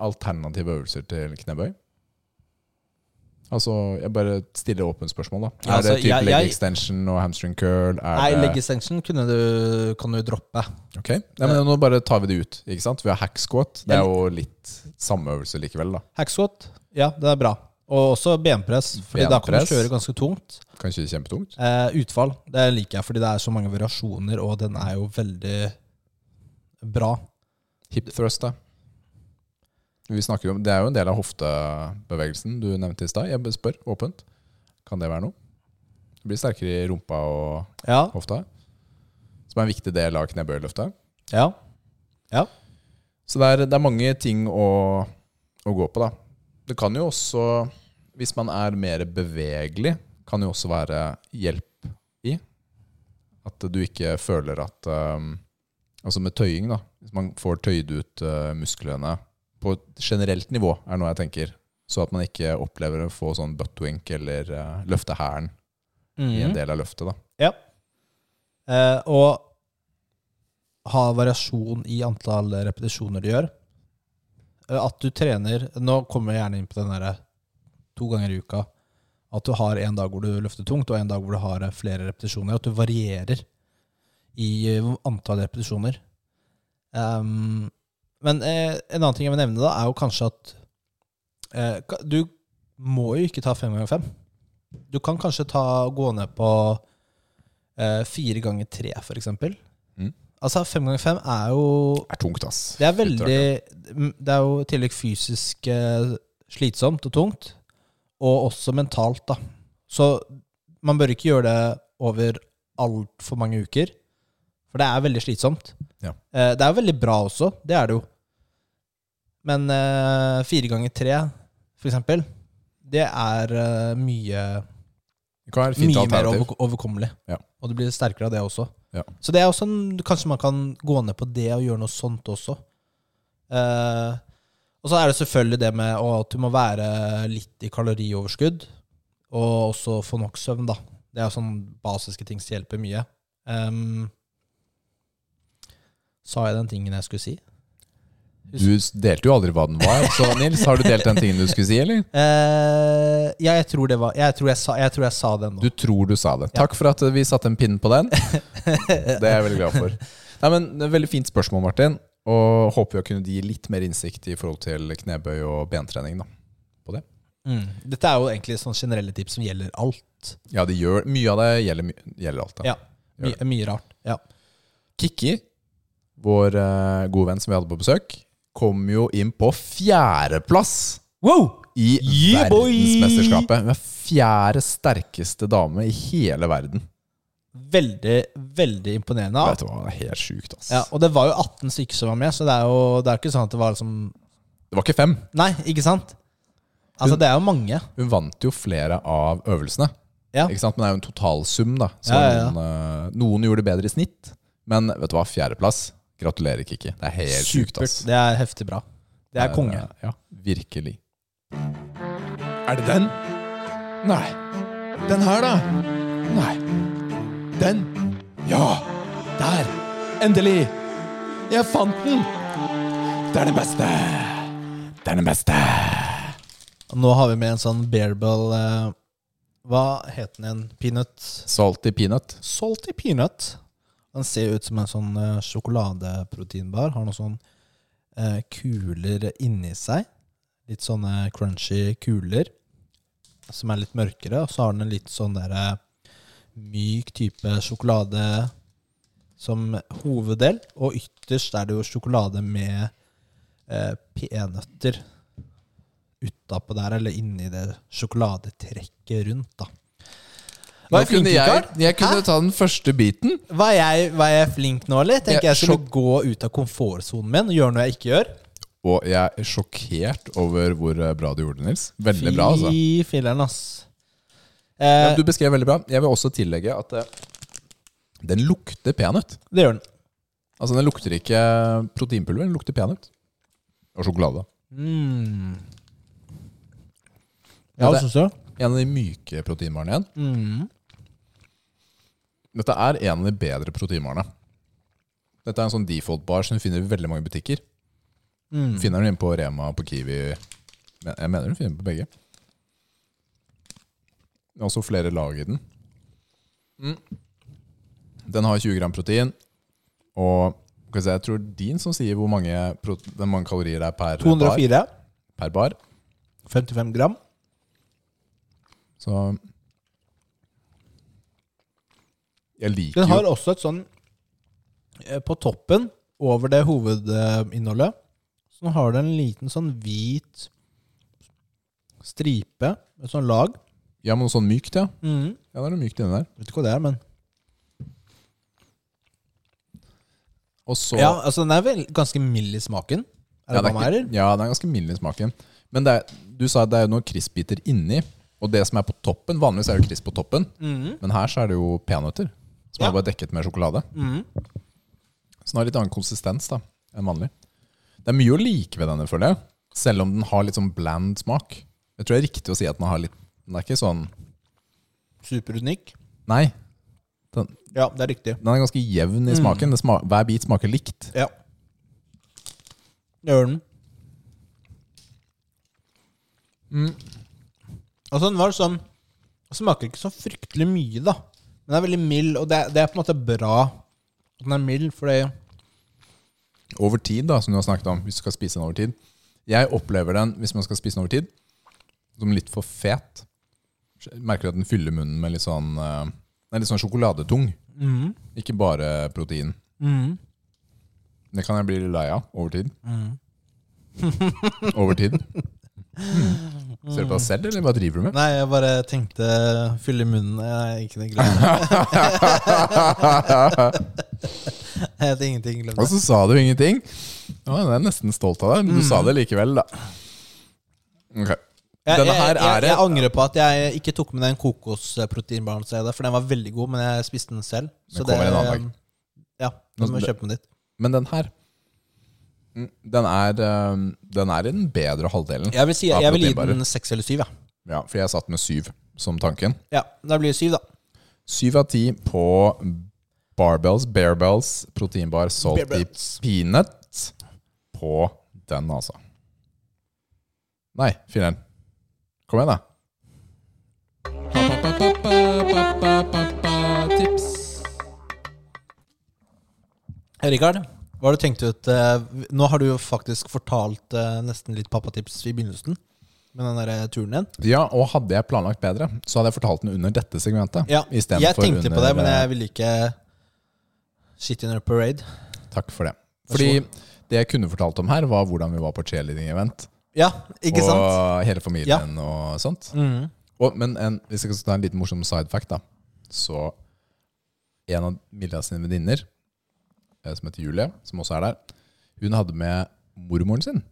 Alternative øvelser til knebøy? Altså, jeg bare stiller åpent spørsmål, da. Ja, er altså, det type jeg- leg extension og hamstring curl? Nei, leg extension du, kan du droppe. Ok, ja, men Nå bare tar vi det ut. ikke sant? Vi har hack squat. Det er jo litt samme øvelse likevel. da Hack squat, ja, det er bra. Og også benpress, Fordi da kan du kjøre ganske tungt. Kanskje kjempetungt? Eh, utfall, det liker jeg, fordi det er så mange variasjoner, og den er jo veldig bra. Hip thrust, da? Vi snakker om, Det er jo en del av hoftebevegelsen du nevnte i stad. Jeg spør åpent. Kan det være noe? Du blir sterkere i rumpa og Ja. hofta. Som er en viktig del av knebøyløftet. ja. Så det er, det er mange ting å, å gå på, da. Det kan jo også, hvis man er mer bevegelig, kan jo også være hjelp i. At du ikke føler at um, Altså med tøying, da. Hvis man får tøyd ut uh, musklene på et generelt nivå, er noe jeg tenker. Så at man ikke opplever å få sånn buttwink eller uh, løfte hælen i en Mhm. del av løftet. da. ja. Eh, og ha variasjon i antall repetisjoner du gjør. Eh, At du trener Nå kommer jeg gjerne inn på den derre to ganger i uka. At du har en dag hvor du løfter tungt, og en dag hvor du har eh, flere repetisjoner. At du varierer i eh, antall repetisjoner. Um, men eh, en annen ting jeg vil nevne, da, er jo kanskje at eh, du må jo ikke ta fem ganger fem. Du kan kanskje ta, gå ned på eh, fire ganger tre, for eksempel. Mm. Altså, fem ganger fem er jo Det er tungt, ass. Det er veldig Det er jo i tillegg fysisk eh, slitsomt og tungt, og også mentalt, da. Så man bør ikke gjøre det over altfor mange uker, for det er veldig slitsomt. Ja. Eh, det er jo veldig bra også, det er det jo. Men eh, fire ganger tre, for eksempel, det er eh, mye Det kan være et fint mye mer alternativ. over, overkommelig. Ja. Og du blir sterkere av det også. Ja. Så det er også en, kanskje man kan gå ned på det og gjøre noe sånt også. Eh, og så er det selvfølgelig det med å, at du må være litt i kalorioverskudd, og også få nok søvn, da. Det er sånne basiske ting som hjelper mye. Ehm, Sa jeg den tingen jeg skulle si? Du delte jo aldri hva den var. Så Nils, har du delt den tingen du skulle si, eller? Uh, ja, jeg tror det var Jeg tror jeg sa, jeg tror jeg sa den nå. Du tror du sa det. Takk for at vi satte en pinn på den. Det er jeg veldig glad for. Nei, men det Veldig fint spørsmål, Martin. Og håper vi har kunnet gi litt mer innsikt i forhold til knebøy og bentrening. da. Mm. Dette er jo egentlig sånne generelle tips som gjelder alt. Ja, det gjør, Mye av det gjelder, gjelder alt. da. Ja. My, mye rart. Ja. Kikki, vår uh, gode venn som vi hadde på besøk, kom jo inn på fjerdeplass Wow! i Yeah, verdensmesterskapet. Hun er fjerde sterkeste dame i hele verden. Veldig, veldig imponerende. Vet du hva, det er helt sjukt, ass. Ja, og det var jo 18 stykker som var med, så det er jo det er ikke sånn at det var liksom Det var ikke fem. Nei, ikke sant? Altså, det er jo mange. Hun vant jo flere av øvelsene. Ja. Ikke sant? Men det er jo en totalsum, da. Så Ja, ja, ja. Noen, eh, noen gjorde det bedre i snitt. Men vet du hva, fjerdeplass. Gratulerer, Kikki. Det er helt sjukt, ass. Det er heftig bra. Det er konge. eh, Ja, virkelig. Er det den? Nei. Den her, da? Nei. Den? Ja! Der! Endelig! Jeg fant den! Det er den beste! Det er den beste! Nå har vi med en sånn bearbell eh, Hva het den igjen? Peanut? Salty peanut. Salty peanut. Den ser ut som en sånn eh, sjokoladeproteinbar. Har noen sånne eh, kuler inni seg. Litt sånne crunchy kuler som er litt mørkere. Og så har den en litt sånn der eh, myk type sjokolade som hoveddel. Og ytterst er det jo sjokolade med eh, peanøtter utapå der, eller inni det sjokoladetrekket rundt, da. Nå kunne jeg, jeg kunne Hæ? ta den første biten. Var jeg, var jeg flink nå, eller? Tenker jeg, jeg skulle gå ut av komfortsonen min og gjøre noe jeg ikke gjør. Og jeg er sjokkert over hvor eh, bra du gjorde det, Nils. Veldig bra, altså. Fy filler'n, ass. Ja, Eh, du beskrev veldig bra. Jeg vil også tillegge at eh, den lukter peanøtt. det gjør den. Altså, den lukter ikke proteinpulver, den lukter peanøtt. Og sjokolade. Mm. Ja, det- syns du? En av de myke proteinvarene igjen. Mm. Dette er en av de bedre proteinbarene. Dette er en sånn default-bar som du finner i veldig mange butikker. Mm. Du finner den inne på Rema, på Kiwi Jeg mener du finner den på begge. Det er også flere lag i den. Mm. Den har 20 gram protein. Og jeg tror din som sier hvor mange, mange kalorier det er per bar. 204. Per bar. 55 gram. Så Jeg liker Den har jo også et sånn eh, På toppen, over det hovedinnholdet, så har den en liten sånn hvit stripe, et sånn lag. Ja, men noe sånn mykt, ja. Mm. Ja, det er noe mykt inni der. Vet ikke hva det er, men Og så Ja, altså Den er vel ganske mild i smaken. Er det ja, det er ikke, ja, den er ganske mild i smaken. Men det er, du sa at det er jo noen krispbiter inni. Og det som er på toppen Vanligvis er det jo crisp på toppen, Mm. men her så er det jo peanøtter. Som Ja. er bare dekket med sjokolade. Mm. Så den har litt annen konsistens da enn vanlig. Det er mye å like ved denne, føler jeg. Selv om den har litt sånn bland smak. Jeg tror det er riktig å si at den har litt Den er ikke sånn Superunik. Nei, Ja, det er riktig. den er ganske jevn i Mm. smaken. Det sma, hver bit smaker likt. Ja. Det gjør den. Mm. Altså, den var sånn Den smaker ikke så fryktelig mye, da. Men den er veldig mild, og det det er på en måte bra at den er mild, fordi Over tid, da, som du har snakket om, hvis du skal spise den over tid. Jeg opplever den, hvis man skal spise den over tid, som litt for fet. Merker merker at den fyller munnen med litt sånn eh, Den er litt sånn sjokoladetung. mm. Ikke bare protein. Mm. Det kan jeg bli litt lei av over tid. Mm. Over tid. Mm. Ser du på deg selv, eller hva driver du med? Nei, jeg bare tenkte fylle munnen. Jeg er ikke det glad. jeg hadde ingenting. glemt. Og så sa du ingenting. Ja, jeg er nesten stolt av deg, men du sa det likevel, da. Ok. Jeg, jeg, jeg, jeg angrer på at jeg ikke tok med den kokosproteinbaren for den var veldig god, men jeg spiste den selv. Den kommer en annen dag. Ja, du må kjøpe med ditt. Men den her mm, Den er, eh, den er i den bedre halvdelen. Jeg vil, si, jeg vil gi den seks eller syv, ja. Ja, for jeg satt med syv som tanken. Ja, Da blir det syv, da. Syv av ti på barbells, bearbells, proteinbar, salty peanut på den, altså. Nei, fineren. Kom igjen, da. Tips. Rikard, hva har du tenkt ut eh, Nå har du jo faktisk fortalt eh, nesten litt pappatips i begynnelsen. Med den der eh, turen din. Ja, og hadde jeg planlagt bedre, så hadde jeg fortalt den under dette segmentet. Ja, jeg tenkte på det, men jeg ville ikke shit in a parade. Takk for det. Fordi det jeg kunne fortalt om her, var hvordan vi var på cheerleading-event. Ja, ikke og sant? hele familien og sånt. Mhm. Og, men en, hvis jeg skal ta en liten morsom side fact, da. Så en av Milja sine venninner, som heter Julie, som også er der, hun hadde med mormoren sin.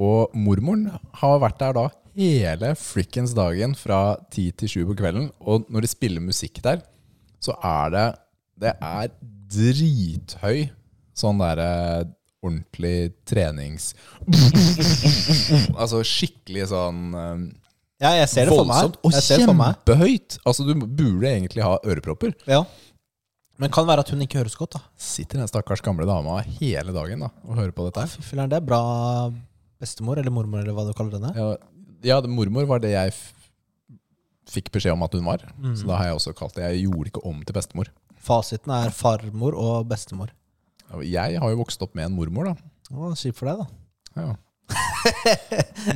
Og mormoren har vært der da hele frikkens dagen fra ti til sju på kvelden. Og når de spiller musikk der, så er det Det er drithøy sånn derre ordentlig trenings... altså skikkelig sånn eh, Ja, jeg ser det for meg. Voldsomt og kjempehøyt. Altså, du burde egentlig ha ørepropper. Ja. Men kan være at hun ikke høres godt, da. Sitter den stakkars gamle dama hele dagen da, og hører på dette her. Fy filler'n, det er bra bestemor, eller mormor, eller hva du kaller henne. Ja, ja, det- mormor var det jeg fikk beskjed om at hun var. Mm. Så da har jeg også kalt det Jeg gjorde ikke om til bestemor. Fasiten er farmor og bestemor. Jeg har jo vokst opp med en mormor, da. Å, Kjipt for deg, da. Ja.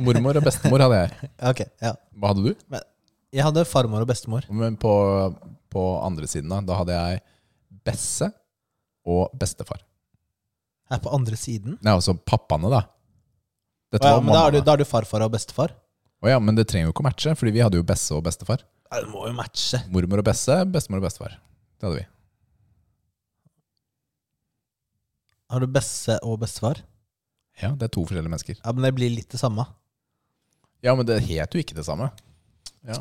Mormor og bestemor hadde jeg. Ok, ja. Hva hadde du? Jeg hadde farmor og bestemor. Men på, på andre siden, da, da hadde jeg Besse og bestefar. Her på andre siden. Nei, altså pappaene, da. Dette Å ja, var men da er, mammaene. du, da er du farfar og bestefar? Å ja, men det trenger jo ikke å matche, fordi vi hadde jo Besse og bestefar. Ja, det må jo matche. Mormor og Besse, bestemor og bestefar. Det hadde vi. Har du besse og bestefar? Ja, det er to forskjellige mennesker. Ja, Men det blir litt det samme. Ja, men det het jo ikke det samme. Ja.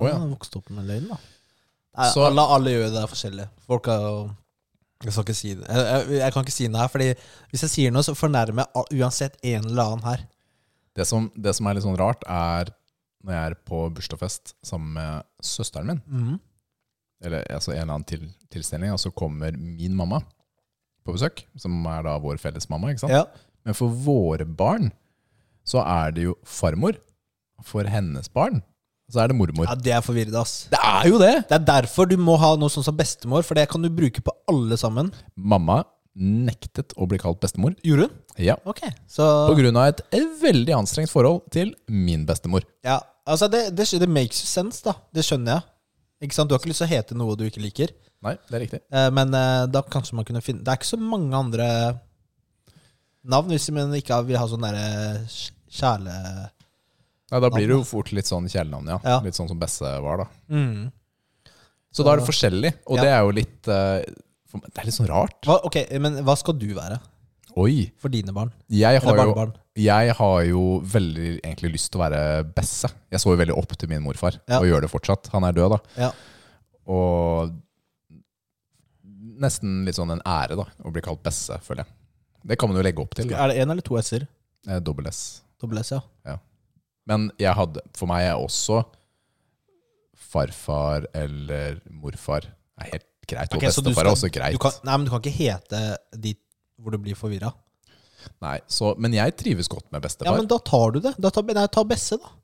Å ja. Han Vokste opp med løgn, da. Nei, Så- alle, alle gjør det forskjellig. Folk er jo Jeg skal ikke si det. Jeg, jeg, jeg kan ikke si noe her, Fordi hvis jeg sier noe, så fornærmer jeg al- uansett en eller annen her. Det som, det som er litt sånn rart, er når jeg er på bursdagsfest sammen med søsteren min, Mhm. eller altså en eller annen til, tilstelning, og så kommer min mamma på besøk, som er da vår felles mamma, ikke sant? Ja. Men for våre barn så er det jo farmor. For hennes barn så er det mormor. ja, det er forvirrende, ass. Det er jo det! Det er derfor du må ha noe sånn som bestemor, for det kan du bruke på alle sammen. Mamma nektet å bli kalt bestemor. Gjorde hun? Ja, Ok. Så På grunn av et veldig anstrengt forhold til min bestemor. Ja, altså det, det, det makes sense, da. Det skjønner jeg. Ikke sant? Du har ikke lyst til å hete noe du ikke liker. Nei, det er riktig. Eh, Men eh, da kanskje man kunne finne Det er ikke så mange andre navn hvis man ikke vil ha sånn derre kjæle... Nei, da blir det jo fort litt sånn kjælenavn, ja. Ja. Litt sånn som Besse var, da. Mm. Så da er det forskjellig, og Ja. det er jo litt uh, for- Det er litt sånn rart. Hva, ok, men hva skal du være Oi! for dine barn? Jeg har, jo, barnebarn? jeg har jo veldig egentlig lyst til å være Besse. Jeg så jo veldig opp til min morfar, Ja. og gjør det fortsatt. Han er død, da. Ja. Og nesten litt sånn en ære, da, å bli kalt Besse, føler jeg. Det kan man jo legge opp til. Da. Er det én eller to s-er? Eh, Dobbel S. Dobbel S, ja. ja. Men jeg hadde, for meg er også farfar eller morfar er helt greit. Og bestefar er også greit. Du kan, nei, men du kan ikke hete dit hvor du blir forvirra. Nei, så, men jeg trives godt med bestefar. Ja, men da tar du det. Da tar, nei, ta Besse, da.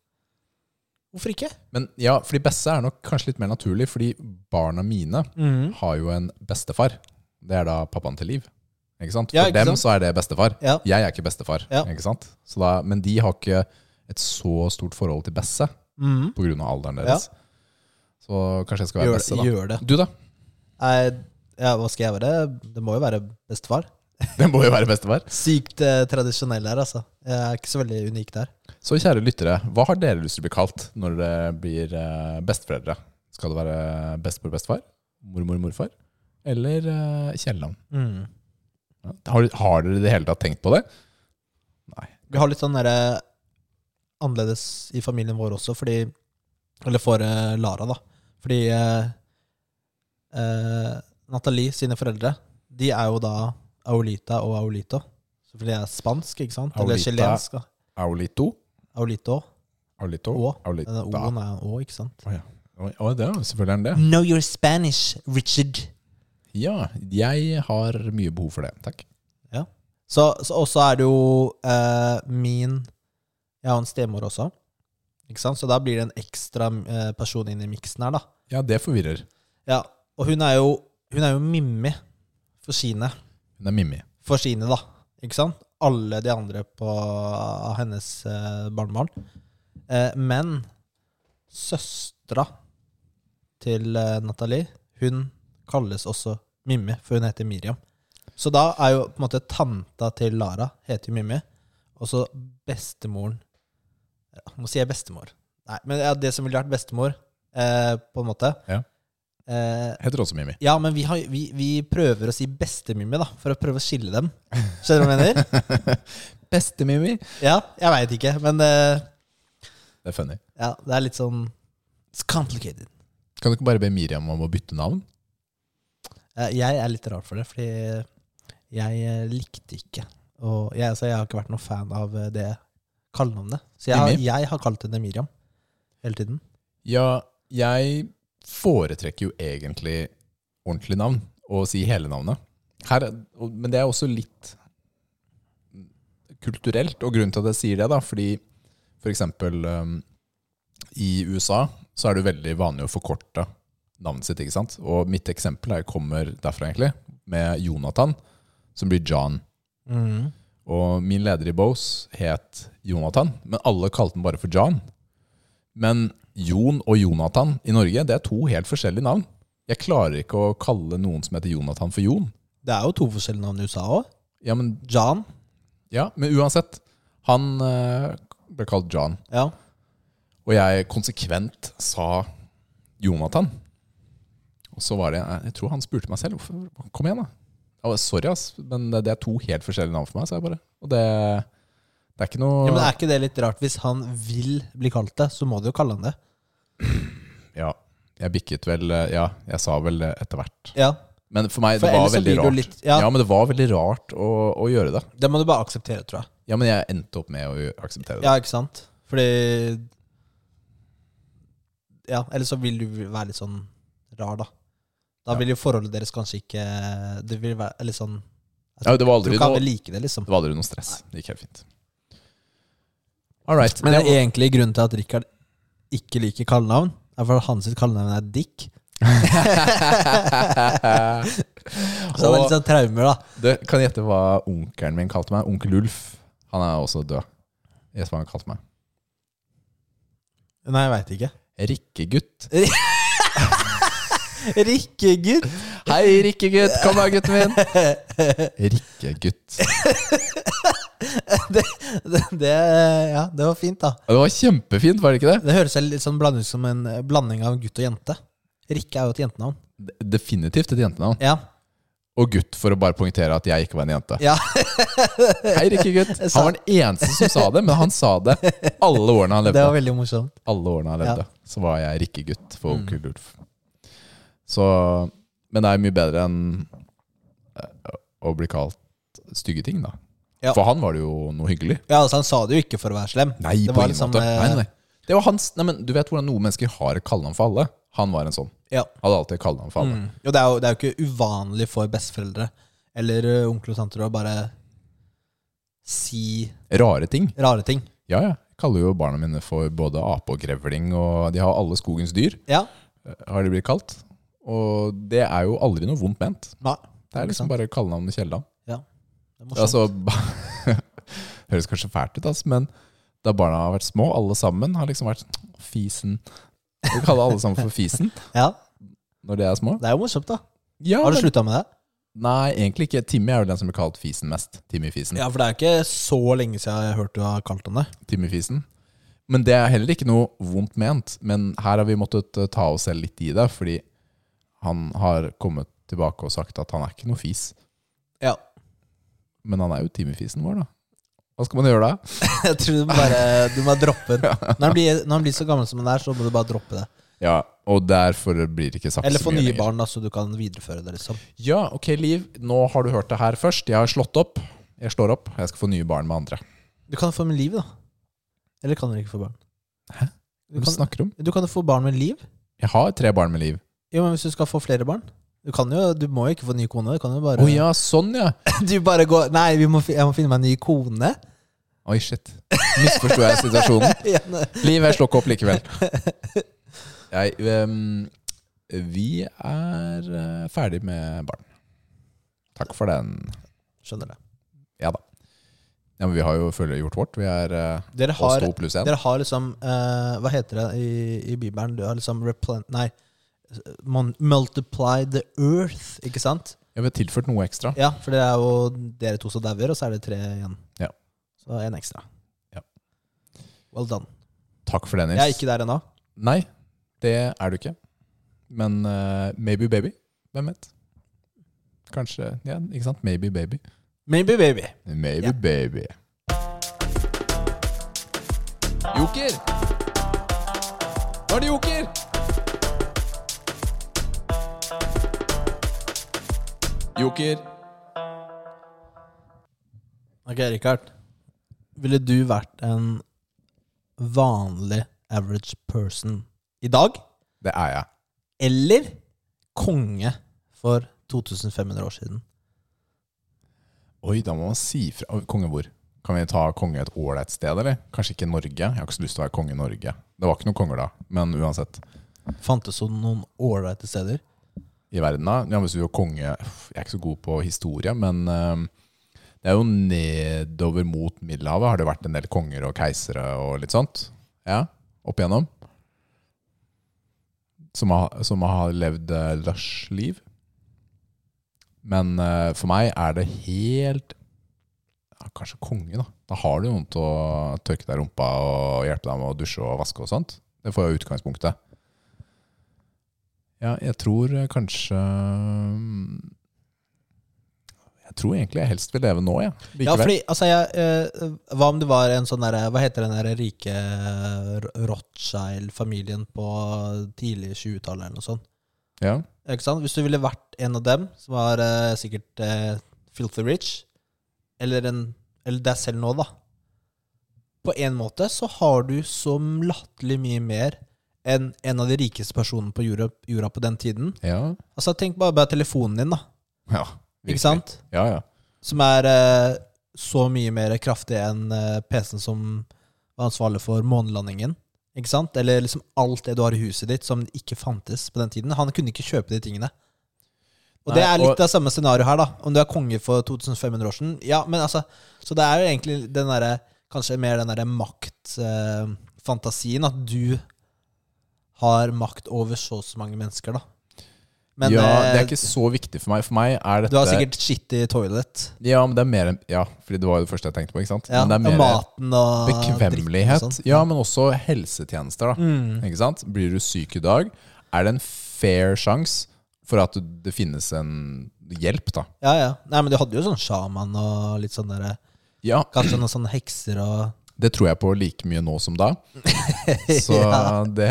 Hvorfor ikke? Men ja, fordi Besse er nok kanskje litt mer naturlig, fordi barna mine har jo en bestefar. Det er da pappaen til Liv. Ikke sant? For Ja, ikke dem sant? så er det bestefar. Ja. Jeg er ikke bestefar. Ja. Ikke sant? Så da, men de har ikke et så stort forhold til Besse mm. av alderen deres. Så kanskje jeg skal være Besse, da. gjør det. Du, da? Nei, ja, hva skal jeg være? Det må jo være bestefar. Det må jo være bestefar. Sykt eh, tradisjonell her, altså. Jeg er ikke så veldig unik der. Så kjære lyttere, hva har dere lyst til å bli kalt når det blir eh, besteforeldre? Skal det være bestemor, bestefar? Mormor, morfar? Eller eh, kjælenavn? Ja. Har, har dere i det hele tatt tenkt på det? Nei. Vi har litt sånn derre annerledes i familien vår også, fordi Eller for eh, Lara, da. Fordi eh, eh, Nathalie sine foreldre, de er jo da Aulita og Aulito. Så fordi det er spansk, ikke sant? Eller Aulita. chilensk. da. Aulito? Aulito. Aulito? Å. Aulita. Denne O-en er en Å, ikke sant? Å ja. Oi, det er jo selvfølgelig den det. Know your Spanish, Richard. Ja, jeg har mye behov for det. Takk. Så, så også er det jo eh, min Jeg har en stemor også. Ikke sant? Så da blir det en ekstra eh, person inn i miksen her, da. Ja, det forvirrer. Ja, Og hun er jo, hun er jo Mimmi for sine. Hun er Mimmi. For sine, da. Ikke sant? Alle de andre på av hennes eh, barnebarn. Eh, men søstera til eh, Nathalie, hun kalles også Mimmi, for hun heter Miriam. Så da er jo på en måte tanta til Lara heter jo Mimmi, og så bestemoren ja, Nå sier jeg bestemor. Nei, men ja, det som ville vært bestemor, eh, på en måte Ja. Eh, Heter også Mimmi. ja, men vi, har, vi, vi prøver å si bestemimmi, da, for å prøve å skille dem. Skjønner du hva jeg mener? Beste-Mimmi. Ja, jeg veit ikke, men eh, Det er funny. ja, det er litt sånn It's complicated. Kan du ikke bare be Miriam om å bytte navn? Eh, jeg er litt rar for det, fordi jeg eh, likte ikke Og jeg, altså, jeg har ikke vært noen fan av eh, det kallenavnet. Så jeg jeg har kalt henne Miriam hele tiden. Ja, jeg foretrekker jo egentlig ordentlig navn, og si hele navnet. Her, er- men det er også litt kulturelt, og grunnen til at jeg sier det, da, fordi for eksempel um, i USA så er det veldig vanlig å forkorte navnet sitt, ikke sant? Og mitt eksempel her kommer derfra, egentlig, med Jonathan, som blir John. Mm. Og min leder i Bose het Jonathan, men alle kalte den bare for John. Men Jon og Jonathan i Norge, det er to helt forskjellige navn. Jeg klarer ikke å kalle noen som heter Jonathan for Jon. Det er jo to forskjellige navn i USA òg. Ja, men, John. ja, men uansett. Han eh, ble kalt John. Ja. Og jeg konsekvent sa Jonathan. Og så var det Jeg tror han spurte meg selv. Hvorfor? Kom igjen, da. Var, Sorry, ass, men det er to helt forskjellige navn for meg, sa jeg bare. Og det, det er ikke noe ja, Men er ikke det litt rart? Hvis han vil bli kalt det, så må du jo kalle han det. Ja, jeg bikket vel eh, Ja, jeg sa vel det etter hvert. Ja, Men for meg, For det var veldig rart. litt- ja. ja. men det var veldig rart å, å gjøre det. Det må du bare akseptere, tror jeg. Ja, men jeg endte opp med å akseptere det. Ja, ikke sant? Fordi Ja, eller så vil du være litt sånn rar, da. Da vil jo forholdet deres kanskje ikke Det vil være litt sånn Ja, det var aldri Du kan noe- like det, liksom. Det var aldri noe stress. Det gikk helt fint. All right. Men det er egentlig grunnen til at Richard ikke liker kallenavn, er for at hans kallenavn er Dick. Så det er litt sånn traumer, da. det, kan gjette hva onkelen min kalte meg. Onkel Ulf. Han er også død. Gjett hva han kalte meg. Nei, jeg veit ikke. Rikkegutt. Rikkegutt! Hei, Rikkegutt! Kom her, gutten min. Rikkegutt. Det, det, det, ja, det var fint, da. Det var kjempefint, var det ikke det? Det høres litt sånn blandet ut som en blanding av gutt og jente. Rikke er jo et jentenavn. Definitivt et jentenavn. Ja. Og gutt, for å bare poengtere at jeg ikke var en jente. ja. Hei, Rikkegutt. Jeg Han var den eneste som sa det, men han sa det alle årene han levde. Det var veldig morsomt. Alle årene han levde. Så var jeg Rikkegutt for Mm. Ulf. Så, men det er mye bedre enn eh, å bli kalt stygge ting, da. Ja. For han var det jo noe hyggelig. Ja, altså Han sa det jo ikke for å være slem. Nei, Det på var ingen liksom, måte. eh, Nei, nei, nei. Det var hans, nei, men Du vet hvordan noen mennesker har et kallenavn for alle? Han var en sånn. Ja. Hadde alltid kallenavn for alle. Mm. Og det er, jo, det er jo ikke uvanlig for besteforeldre eller onkel og tanter å bare si Rare ting. rare ting. Ja, ja. Jeg kaller jo barna mine for både ape og grevling, og de har alle skogens dyr, Ja. eh, har de blitt kalt. Og det er jo aldri noe vondt ment. Nei. Det er liksom sant? bare kallenavnet Kjelland. Ja, Det er. Altså, høres kanskje fælt ut, altså, men da barna har vært små, alle sammen har liksom vært Fisen. Vi kaller alle sammen for Fisen ja, når de er små. det er jo morsomt, da. Ja, Har du slutta med det? Nei, egentlig ikke. Timmy er jo den som blir kalt Fisen mest. Timmy Fisen. Ja, for det er ikke så lenge siden jeg har hørt du har kalt han det. Timmy Fisen. Men det er heller ikke noe vondt ment. Men her har vi måttet eh, ta oss selv litt i det, fordi han har kommet tilbake og sagt at han er ikke noe fis. Ja. Men han er jo timefisen vår, da. Hva skal man gjøre da? Jeg tror du bare Du må droppe den. Når han, blir, når han blir så gammel som han er, så må du bare droppe det. Ja, Og derfor blir det ikke sagt Eller få nye lenger. barn, da, så du kan videreføre det. liksom Ja, ok, Liv. Nå har du hørt det her først. Jeg har slått opp. Jeg slår opp. Jeg skal få nye barn med andre. Du kan få med liv, da. Eller kan du ikke få barn? Hæ? Du kan, snakker om? du kan få barn med liv. Jeg har tre barn med liv. Jo, men hvis du skal få flere barn Du kan jo, du må jo ikke få ny kone. Du kan jo bare Å ja, sånn ja! Du bare går Nei, vi må, fi- jeg må finne meg en ny kone. Oi, shit. Misforsto jeg situasjonen? Ja, ne- Liv, jeg slår ikke opp likevel. Jeg, ehm, vi er eh, ferdig med barn. Takk for den. Skjønner det. Ja da. Ja, men vi har jo følge gjort vårt. Vi er uh, Dere oss har, to pluss én. dere har liksom eh, Hva heter det i, i Bibelen? Du har liksom replen... Nei. Multiply the earth, ikke sant? Ja, vi har tilført noe ekstra. Ja, for det er jo dere to som dauer, og så er det tre igjen. Ja. Så én ekstra. Ja. Well done. Takk for det, Nils. Jeg er ikke der ennå. Nei, det er du ikke. Men uh, maybe baby. Hvem vet? Kanskje Ja, ikke sant? Maybe baby. Maybe baby. Maybe Ja. baby. Joker! Nå er det joker! Joker. Ok, Rikard. Ville du vært en vanlig average person i dag? Det er jeg. Eller konge for 2500 år siden? Oi, da må man si fra. Konge hvor? Kan vi ta konge et ålreit sted, eller? Kanskje ikke Norge? Jeg har ikke så lyst til å være konge i Norge. Det var ikke noen konger da, men uansett. Fantes det noen ålreite steder? I verden da, ja, hvis du er konge Jeg er ikke så god på historie, men eh, det er jo nedover mot Middelhavet har det vært en del konger og keisere og litt sånt. Ja, opp igjennom. Som har, som har levd uh, lush liv. Men eh, for meg er det helt ja, Kanskje konge, da. Da har du noen til å tørke deg rumpa og hjelpe deg med å dusje og vaske og sånt. Det får jo utgangspunktet. Ja, jeg tror eh, kanskje mm, Jeg tror egentlig jeg helst vil leve nå, jeg. Ja. Ja, fordi altså jeg, eh, Hva om det var en sånn derre Hva heter den der rike Rothschild-familien på tidlig 20-tallet eller noe sånt? ja. Ikke sant? Hvis du ville vært en av dem, som var eh, sikkert eh, filthy rich, eller, en, eller deg selv nå, da På en måte så har du så latterlig mye mer enn en av de rikeste personene på jorda, jorda på den tiden. Ja. Altså Tenk bare på telefonen din, da. ja Ikke sant? Ja, ja. Som er eh, så mye mer kraftig enn eh, PC-en som var ansvarlig for månelandingen. Ikke sant? Eller liksom alt det du har i huset ditt som ikke fantes på den tiden. Han kunne ikke kjøpe de tingene. Og det er litt og- av samme scenario her, da. Om du er konge for 2500 år siden. Ja, men altså Så det er jo egentlig den derre Kanskje mer den derre maktfantasien. at du har makt over så så mange mennesker, da. Men ja, det eh, er ikke så viktig for meg. For meg er dette du har sikkert skitt i toilet. Ja, men det er mer enn Ja, fordi det var jo det første jeg tenkte på, ikke sant? Ja, men det er mer maten og bekvemmelighet. og sånn. Ja, men også helsetjenester, da. Mm. Ikke sant? Blir du syk i dag, er det en fair sjanse for at det finnes en hjelp, da. Ja, ja. Nei, men du hadde jo sånn sjaman og litt sånn derre Ja, Kanskje noen sånne hekser og det tror jeg på like mye nå som da. Så Ja. det,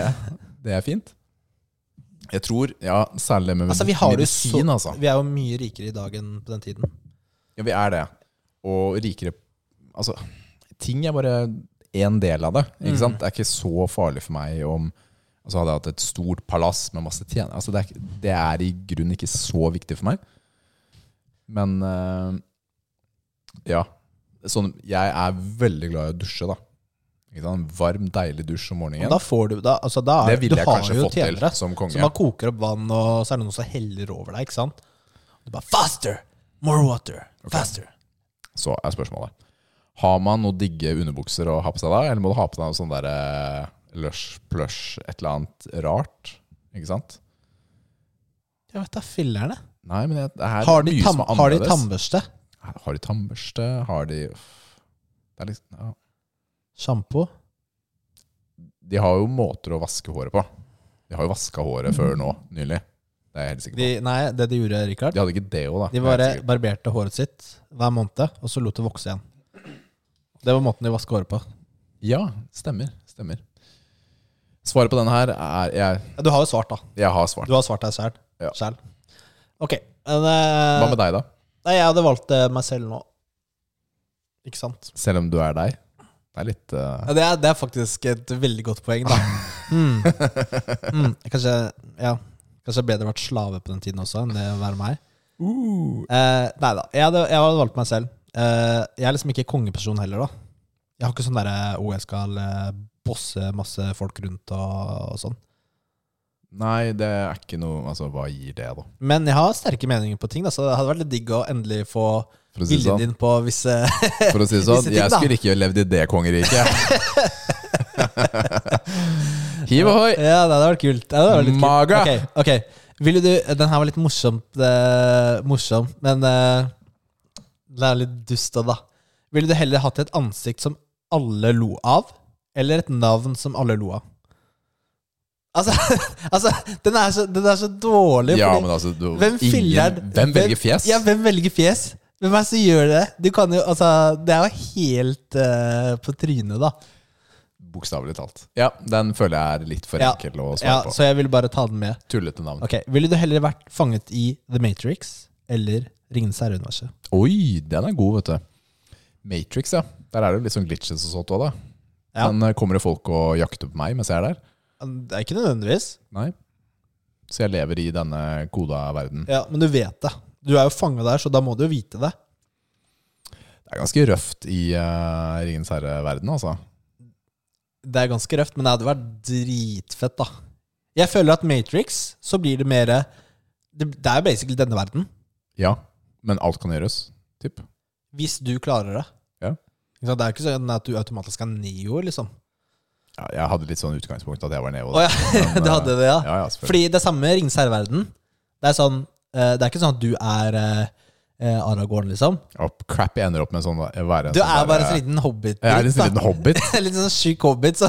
det er fint. Jeg tror, ja, særlig det med Altså, vi medisin, så altså. Vi er jo mye rikere i dag enn på den tiden. Ja, vi er det. Og rikere Altså, ting er bare en del av det. Ikke Mm. sant? Det er ikke så farlig for meg om Altså Hadde jeg hatt et stort palass med masse tjener altså, det, er, det er i grunnen ikke så viktig for meg. Men eh, ja. Sånn, jeg er veldig glad i å dusje, da. En varm, deilig dusj om Og morgenen. da får du da, altså da er, det ville du jeg har kanskje fått til som konge. som man koker opp vann, og så er det noen som heller over deg, ikke sant? Du bare Faster! More water! Faster! Så er spørsmålet Har man noe digge underbukser å ha på seg da, eller må du ha på deg noe sånn der eh, lush, plush, et eller annet rart? Ikke sant? Jeg vet da fillerne. Nei, men det, er Har de, mye som er har de tannbørste? Har de tannbørste? Har de det er liksom, ja. Sjampo? De har jo måter å vaske håret på. De har jo vaska håret før nå, nylig. Det er jeg helt sikker på. De, nei, det de gjorde, Richard De hadde ikke deo, da. De bare barberte håret sitt hver måned, og så lot det vokse igjen. Det var måten de vaska håret på. Ja, stemmer. Stemmer. Svaret på denne her er Jeg, Du har jo svart, da. jeg har svart. Du har svart deg sjæl. Ja. Sjæl. Ok. Men, eh, Hva med deg, da? Nei, jeg hadde valgt eh, meg selv nå. Ikke sant? Selv om du er deg? Det er litt uh... Ja, det, er, det er faktisk et veldig godt poeng, da. Mm. Mm. Kanskje Ja Kanskje jeg bedre vært slave på den tiden også enn det å være meg. Eh, nei da. Jeg hadde, jeg hadde valgt meg selv. Eh, jeg er liksom ikke kongeperson heller, da. Jeg har ikke sånn derre oh, jeg skal eh, bosse masse folk rundt og, og sånn. Nei, det er ikke noe Altså, hva gir det, da? Men jeg har sterke meninger på ting, da, så det hadde vært litt digg å endelig få For å si viljen sånn. din på visse For å si det sånn Visse ting, jeg da. skulle ikke levd i det kongeriket. Hiv ohoi! Ja, det hadde vært kult. Det hadde vært litt kult. Maga! Ok, ok. Ville du, den her var litt morsomt, eh, morsom, men eh, det er litt dust òg, da. Ville du heller hatt et ansikt som alle lo av, eller et navn som alle lo av? Altså, altså den, er så, den er så dårlig. Ja, fordi- men altså du, hvem filler Hvem velger fjes? Ja, hvem velger fjes? Hvem er det som gjør det? Du kan jo, altså, det er jo helt eh, på trynet, da. Bokstavelig talt. Ja, den føler jeg er litt for Ja. enkel å svare Ja, på. så jeg ville bare ta den med. Tullete navn. Ok, Ville du heller vært fanget i The Matrix eller Ringenes herre-universet? Oi, den er god, vet du. Matrix, ja. Der er det jo litt sånn glitches og sånt òg, da. Ja. Men eh, kommer det folk og jakter på meg mens jeg er der? Det er ikke nødvendigvis. Nei. Så jeg lever i denne koda verden. Ja, Men du vet det. Du er jo fanga der, så da må du jo vite det. Det er ganske røft i uh, Ringens herre-verden, altså. Det er ganske røft, men det hadde vært dritfett, da. Jeg føler at Matrix, så blir det mer Det, det er jo basically denne verden. Ja, men alt kan gjøres, typ. Hvis du klarer det. Ja. Det er jo ikke sånn at du automatisk er neo, liksom. Ja, jeg hadde litt sånn utgangspunkt at jeg var neo. Å ja, Men, du eh, hadde det, ja. Ja, ja. Fordi det samme Ringens herre-verden. Det er sånn eh, Det er ikke sånn at du er eh, eh, Aragorn, liksom. Oh, crap, jeg ender opp med sånn være en Du sånn er bare en eh, sånn liten hobbit. Jeg er en sånn liten hobbit litt sånn syk hobbit. Så.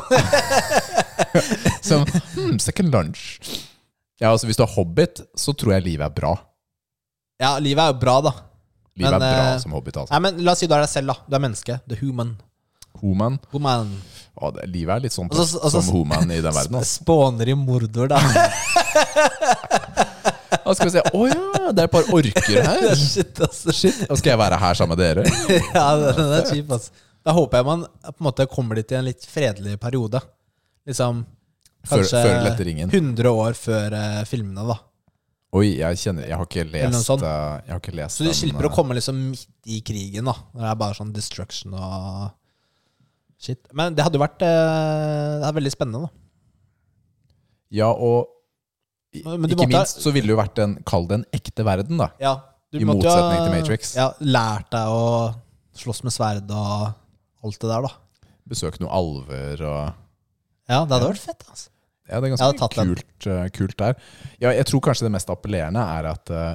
som hmm, second lunch. Ja, altså Hvis du er hobbit, så tror jeg livet er bra. Ja, livet er jo bra, da. Livet Men, er bra eh, som hobbit. altså Nei, men La oss si du er deg selv, da. Du er menneske. The human. Human. Human. Å, det, livet er litt sånn Og så- som human i den verden. Altså. Spåner i mordor, da. Da skal vi se. Å ja, det er et par orker her. Shit, altså. Shit, Og skal jeg være her sammen med dere. Ja, den er kjip, altså. Da håper jeg man på en måte kommer dit i en litt fredelig periode. Liksom kanskje før før 100 år før uh, filmene, da. Oi, jeg kjenner Jeg har ikke lest eh, Jeg har ikke lest Så du den, uh, å eh, komme liksom midt i krigen, da. Når det er bare sånn destruction og shit. Men det hadde jo vært Det er veldig spennende, da. Ja, og Men ikke måtte minst så ville det jo vært en Kall det en ekte verden, da. Ja, du I måtte motsetning til Matrix. Ja, lært deg å slåss med sverd og alt det der, da. Besøke noen alver og Ja, det hadde vært fett, altså. Ja, det er ganske kult, uh, kult der. Ja, jeg tror kanskje det mest appellerende er at uh,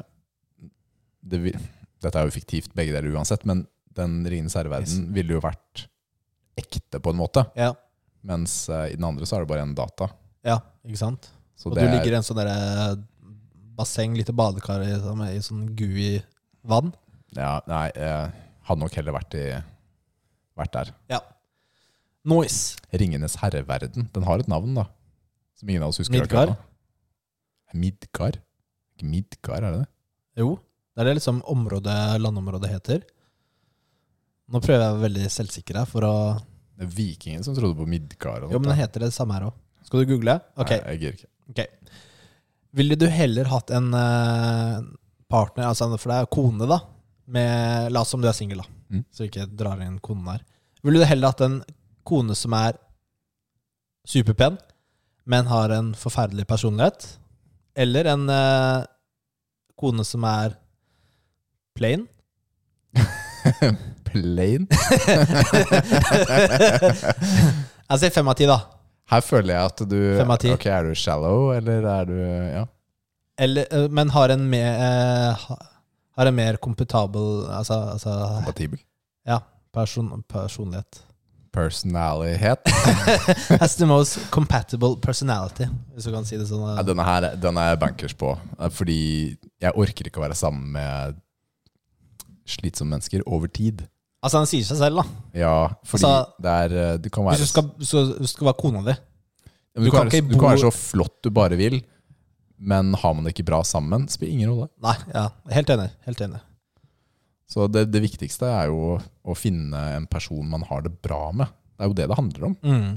det, vil- Dette er jo fiktivt, begge deler uansett, men den Ringenes herre-verden ville jo vært ekte, på en måte. Ja, Mens uh, i den andre så er det bare en data. ja ikke sant? Og du er- ligger i en sånn derre basseng, lite badekar i, i sånn gooey vann. ja, Nei, jeg hadde nok heller vært, i, vært der. Ja. Noise. Ringenes herre-verden. Den har et navn, da. Som ingen av oss husker. Midgard? akkurat nå. Midgard? Ikke Midgard, er det det? Jo, det er det liksom området, landområdet heter. Nå prøver jeg å være veldig selvsikker her for å Det er vikingene som trodde på Midgard. og Jo, men det heter det samme her òg. Skal du google? Ok. Nei, jeg gir ikke. Ok. Ville du heller hatt en eh, partner, altså for det er kone, da, med La oss som du er singel, da, Mm. så ikke drar inn konen her. Ville du heller hatt en kone som er superpen, men har en forferdelig personlighet, eller en eh, kone som er plain? Plain? Jeg sier fem av ti, da. Her føler jeg at du Fem av ti. Ok, Er du shallow, eller er du Ja. Eller, eh, men har en mer eh, Har en mer komputabel Altså, altså Kompatibel. ja, person, personlighet. Personalighet. That's the most compatible personality, hvis du kan si det sånn. Ja, denne her den er jeg bankers på. Eh, Fordi jeg orker ikke å være sammen med slitsomme mennesker over tid. Altså, han sier seg selv, da. Ja, fordi Altså, det er eh, Du kan Hvis være du skal, så, du skal være kona di du, du kan, kan være, ikke du kan bo- være så flott du bare vil, men har man det ikke bra sammen, spiller ingen rolle. Nei, ja, helt enig. Helt enig. Så det, det viktigste er jo å finne en person man har det bra med. Det er jo det det handler om. Mm.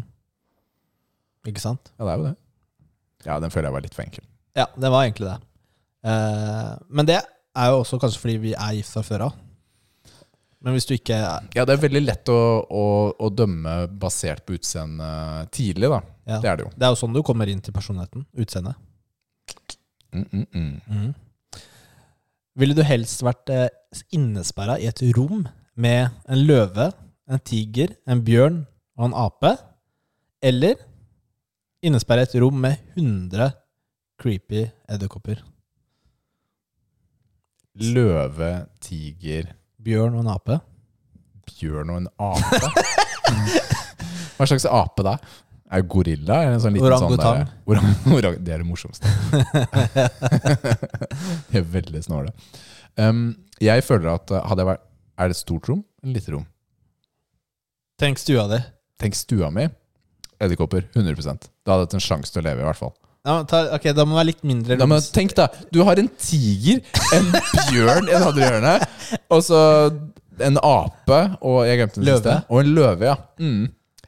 Ikke sant? Ja, det er jo det. Ja, den føler jeg var litt for enkel. Ja, det var egentlig det. Eh, men det er jo også kanskje fordi vi er gift fra før av. Men hvis du ikke Ja, det er veldig lett å, å, å dømme basert på utseendet tidlig, da. ja. Det er det jo. Det er jo sånn du kommer inn til personligheten. Utseendet. Mm, mm, mm. mm. Ville du helst vært eh, innesperra i et rom med en løve, en tiger, en bjørn og en ape? Eller innesperra i et rom med 100 creepy edderkopper? Løve, tiger, Bjørn og en ape? bjørn og en ape. Hva slags ape da? Er det gorilla? Eller en sånn liten Orangutang. Sånn orang, orang, det er det morsomste. De er veldig snåle. Um, jeg føler at uh, hadde jeg vært Er det et stort rom eller lite rom? Tenk stua di. Tenk stua mi. Edderkopper. 100 Da hadde jeg hatt en sjanse til å leve, i hvert fall. Ja, ta, ok, Da må det være litt mindre Ja, men tenk da, du har en tiger, en bjørn i det andre hjørnet, og så en ape, og jeg glemte den Løve. siste. Og en løve, ja. Mm.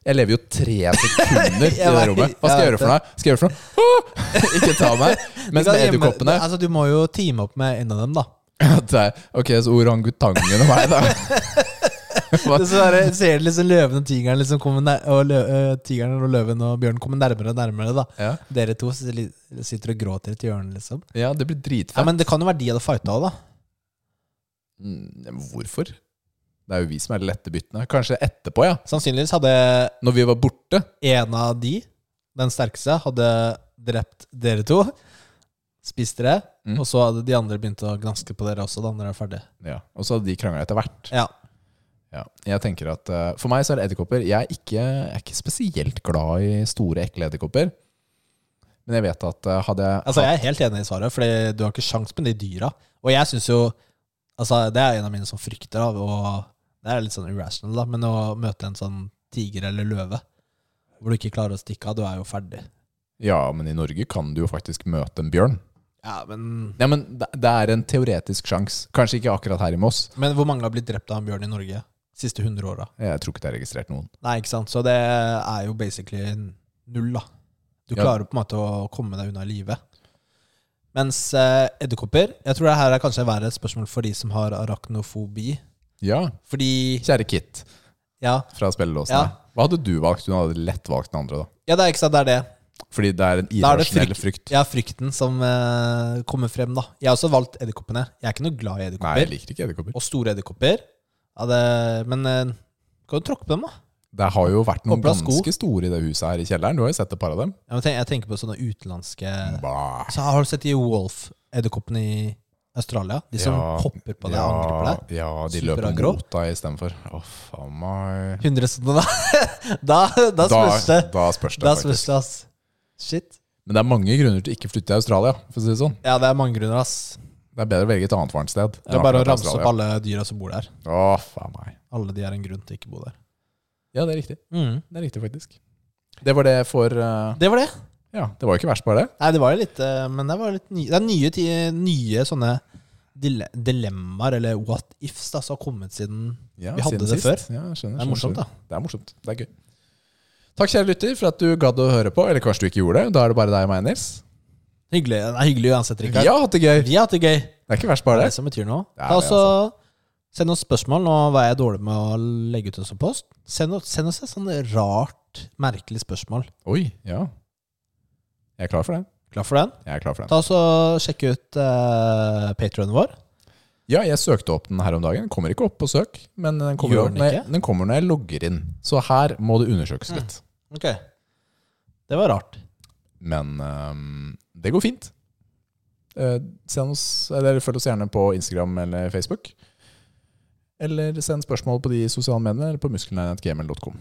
Jeg lever jo tre sekunder i det vet- rommet. Hva skal jeg jeg gjøre for noe? Skal jeg gjøre for noe? Ikke ta meg. Mens med gjemme- edderkoppene Altså, Du må jo teame opp med en av dem, da. det er- Ok, så orangutangen og meg, da. Så er det- ser du liksom løven og tigeren liksom nær, og lø, Tigeren og løven og bjørnen kommer nærmere og nærmere. da Ja. Dere to sitter og gråter i et hjørne, liksom. ja, det blir dritfett. Ja, Men det kan jo være de hadde fighta òg, da. Mm, hvorfor? Det er jo vi som er de lette byttene. Kanskje etterpå, ja. Sannsynligvis hadde Når vi var borte. en av de, den sterkeste, hadde drept dere to. Spist dere. Mm. Og så hadde de andre begynt å granske på dere også da dere er ferdig. Ja. Og så hadde de krangla etter hvert. Ja. Ja, jeg tenker at uh, For meg så er det edderkopper. Jeg jeg er ikke spesielt glad i store, ekle edderkopper. Men jeg vet at uh, hadde jeg Altså, jeg er helt enig i svaret, Fordi du har ikke sjans med de dyra. Og jeg syns jo Altså, det er en av mine som frykter, da, og det er litt sånn irrational, da, men å møte en sånn tiger eller løve hvor du ikke klarer å stikke av, du er jo ferdig. Ja, men i Norge kan du jo faktisk møte en bjørn. Ja, men Ja, men det, det er en teoretisk sjanse. Kanskje ikke akkurat her i Moss. Men hvor mange har blitt drept av en bjørn i Norge siste 100 åra? Jeg tror ikke det er registrert noen. Nei, ikke sant. Så det er jo basically null, da. Du Ja. klarer på en måte å komme deg unna livet. Mens eh, edderkopper Jeg tror det her er kanskje verre et spørsmål for de som har arachnofobi. Ja, Fordi kjære Kit Ja, fra spillelåsene. Ja. Hva hadde du valgt? Du hadde lett valgt den andre, da. ja det er ikke sant, det er det. Fordi det er en er irrasjonell frykt. frykt. Ja, frykten som eh, kommer frem, da. Jeg har også valgt edderkoppene. Jeg er ikke noe glad i edderkopper. Og store edderkopper. Ja, det, men eh, kan du tråkke på dem, da? Det har jo vært noen ganske store i det huset her i kjelleren. Du har jo sett et par av dem. Jeg tenker, jeg tenker på sånne utenlandske Bah. Så Har du sett de Wolf-edderkoppene i Australia? De som Ja, hopper på deg og angriper deg? Ja, de løper mot deg istedenfor. Å, faen meg 100 sånne, da. da, da spørs det. Da spørs det, Da spørs det, ass. Shit. Men det er mange grunner til å ikke flytte til Australia. For å si Det sånn Ja, det er mange grunner, ass. Det er bedre å velge et annet varmt sted. Det er bare å ramse opp alle dyra som bor der. Å, faen meg. Alle de er en grunn til å ikke bo der. Ja, det er riktig. Mm. Det er riktig, faktisk. Det var det for uh, Det var det. Ja, det var jo ikke verst, bare det. Nei, det var jo litt uh, Men det var litt ny, Det er nye, nye sånne dile dilemmaer, eller what ifs, da, som har kommet siden Ja, Vi hadde siden det sist. før. Ja, jeg skjønner, Det er morsomt, skjønner. da. Det er morsomt. Det er gøy. Takk, kjære lytter, for at du gadd å høre på. Eller kanskje du ikke gjorde det. Da er det bare deg og meg, Nils. Hyggelig det er hyggelig uansett, Vi har hatt det gøy. Vi har hatt det gøy. Det er ikke verst, Det bare er det. det som betyr noe. Det er Ta det, også, Send oss spørsmål. Nå var jeg dårlig med å legge ut en sånn post. Send, oss- send oss et sånn rart, merkelig spørsmål. Oi, ja. Jeg er klar for den. Klar for den? Jeg er klar for den. Ta oss og Sjekk ut uh, patrionen vår. Ja, jeg søkte opp den her om dagen. Den kommer ikke opp på søk, men den kommer, Gjør den når ikke? den kommer når jeg logger inn. Så her må det undersøkes Mm. litt. Ok. Det var rart. Men um, det går fint. Uh, send oss, eller Følg oss gjerne på Instagram eller Facebook. Eller send spørsmål på de sosiale mediene eller på muskelnerdgmail.com.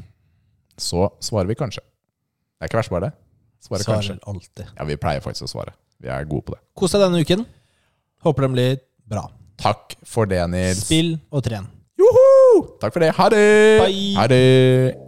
Så svarer vi kanskje. Det er ikke verst, bare det. Svarer kanskje. Alltid. Ja, Vi pleier faktisk å svare. Vi er gode på det. Kos deg denne uken. Håper den blir bra. Takk for det, Nils. Spill og tren. Joho! Takk for det. Ha det! Bye. Ha det!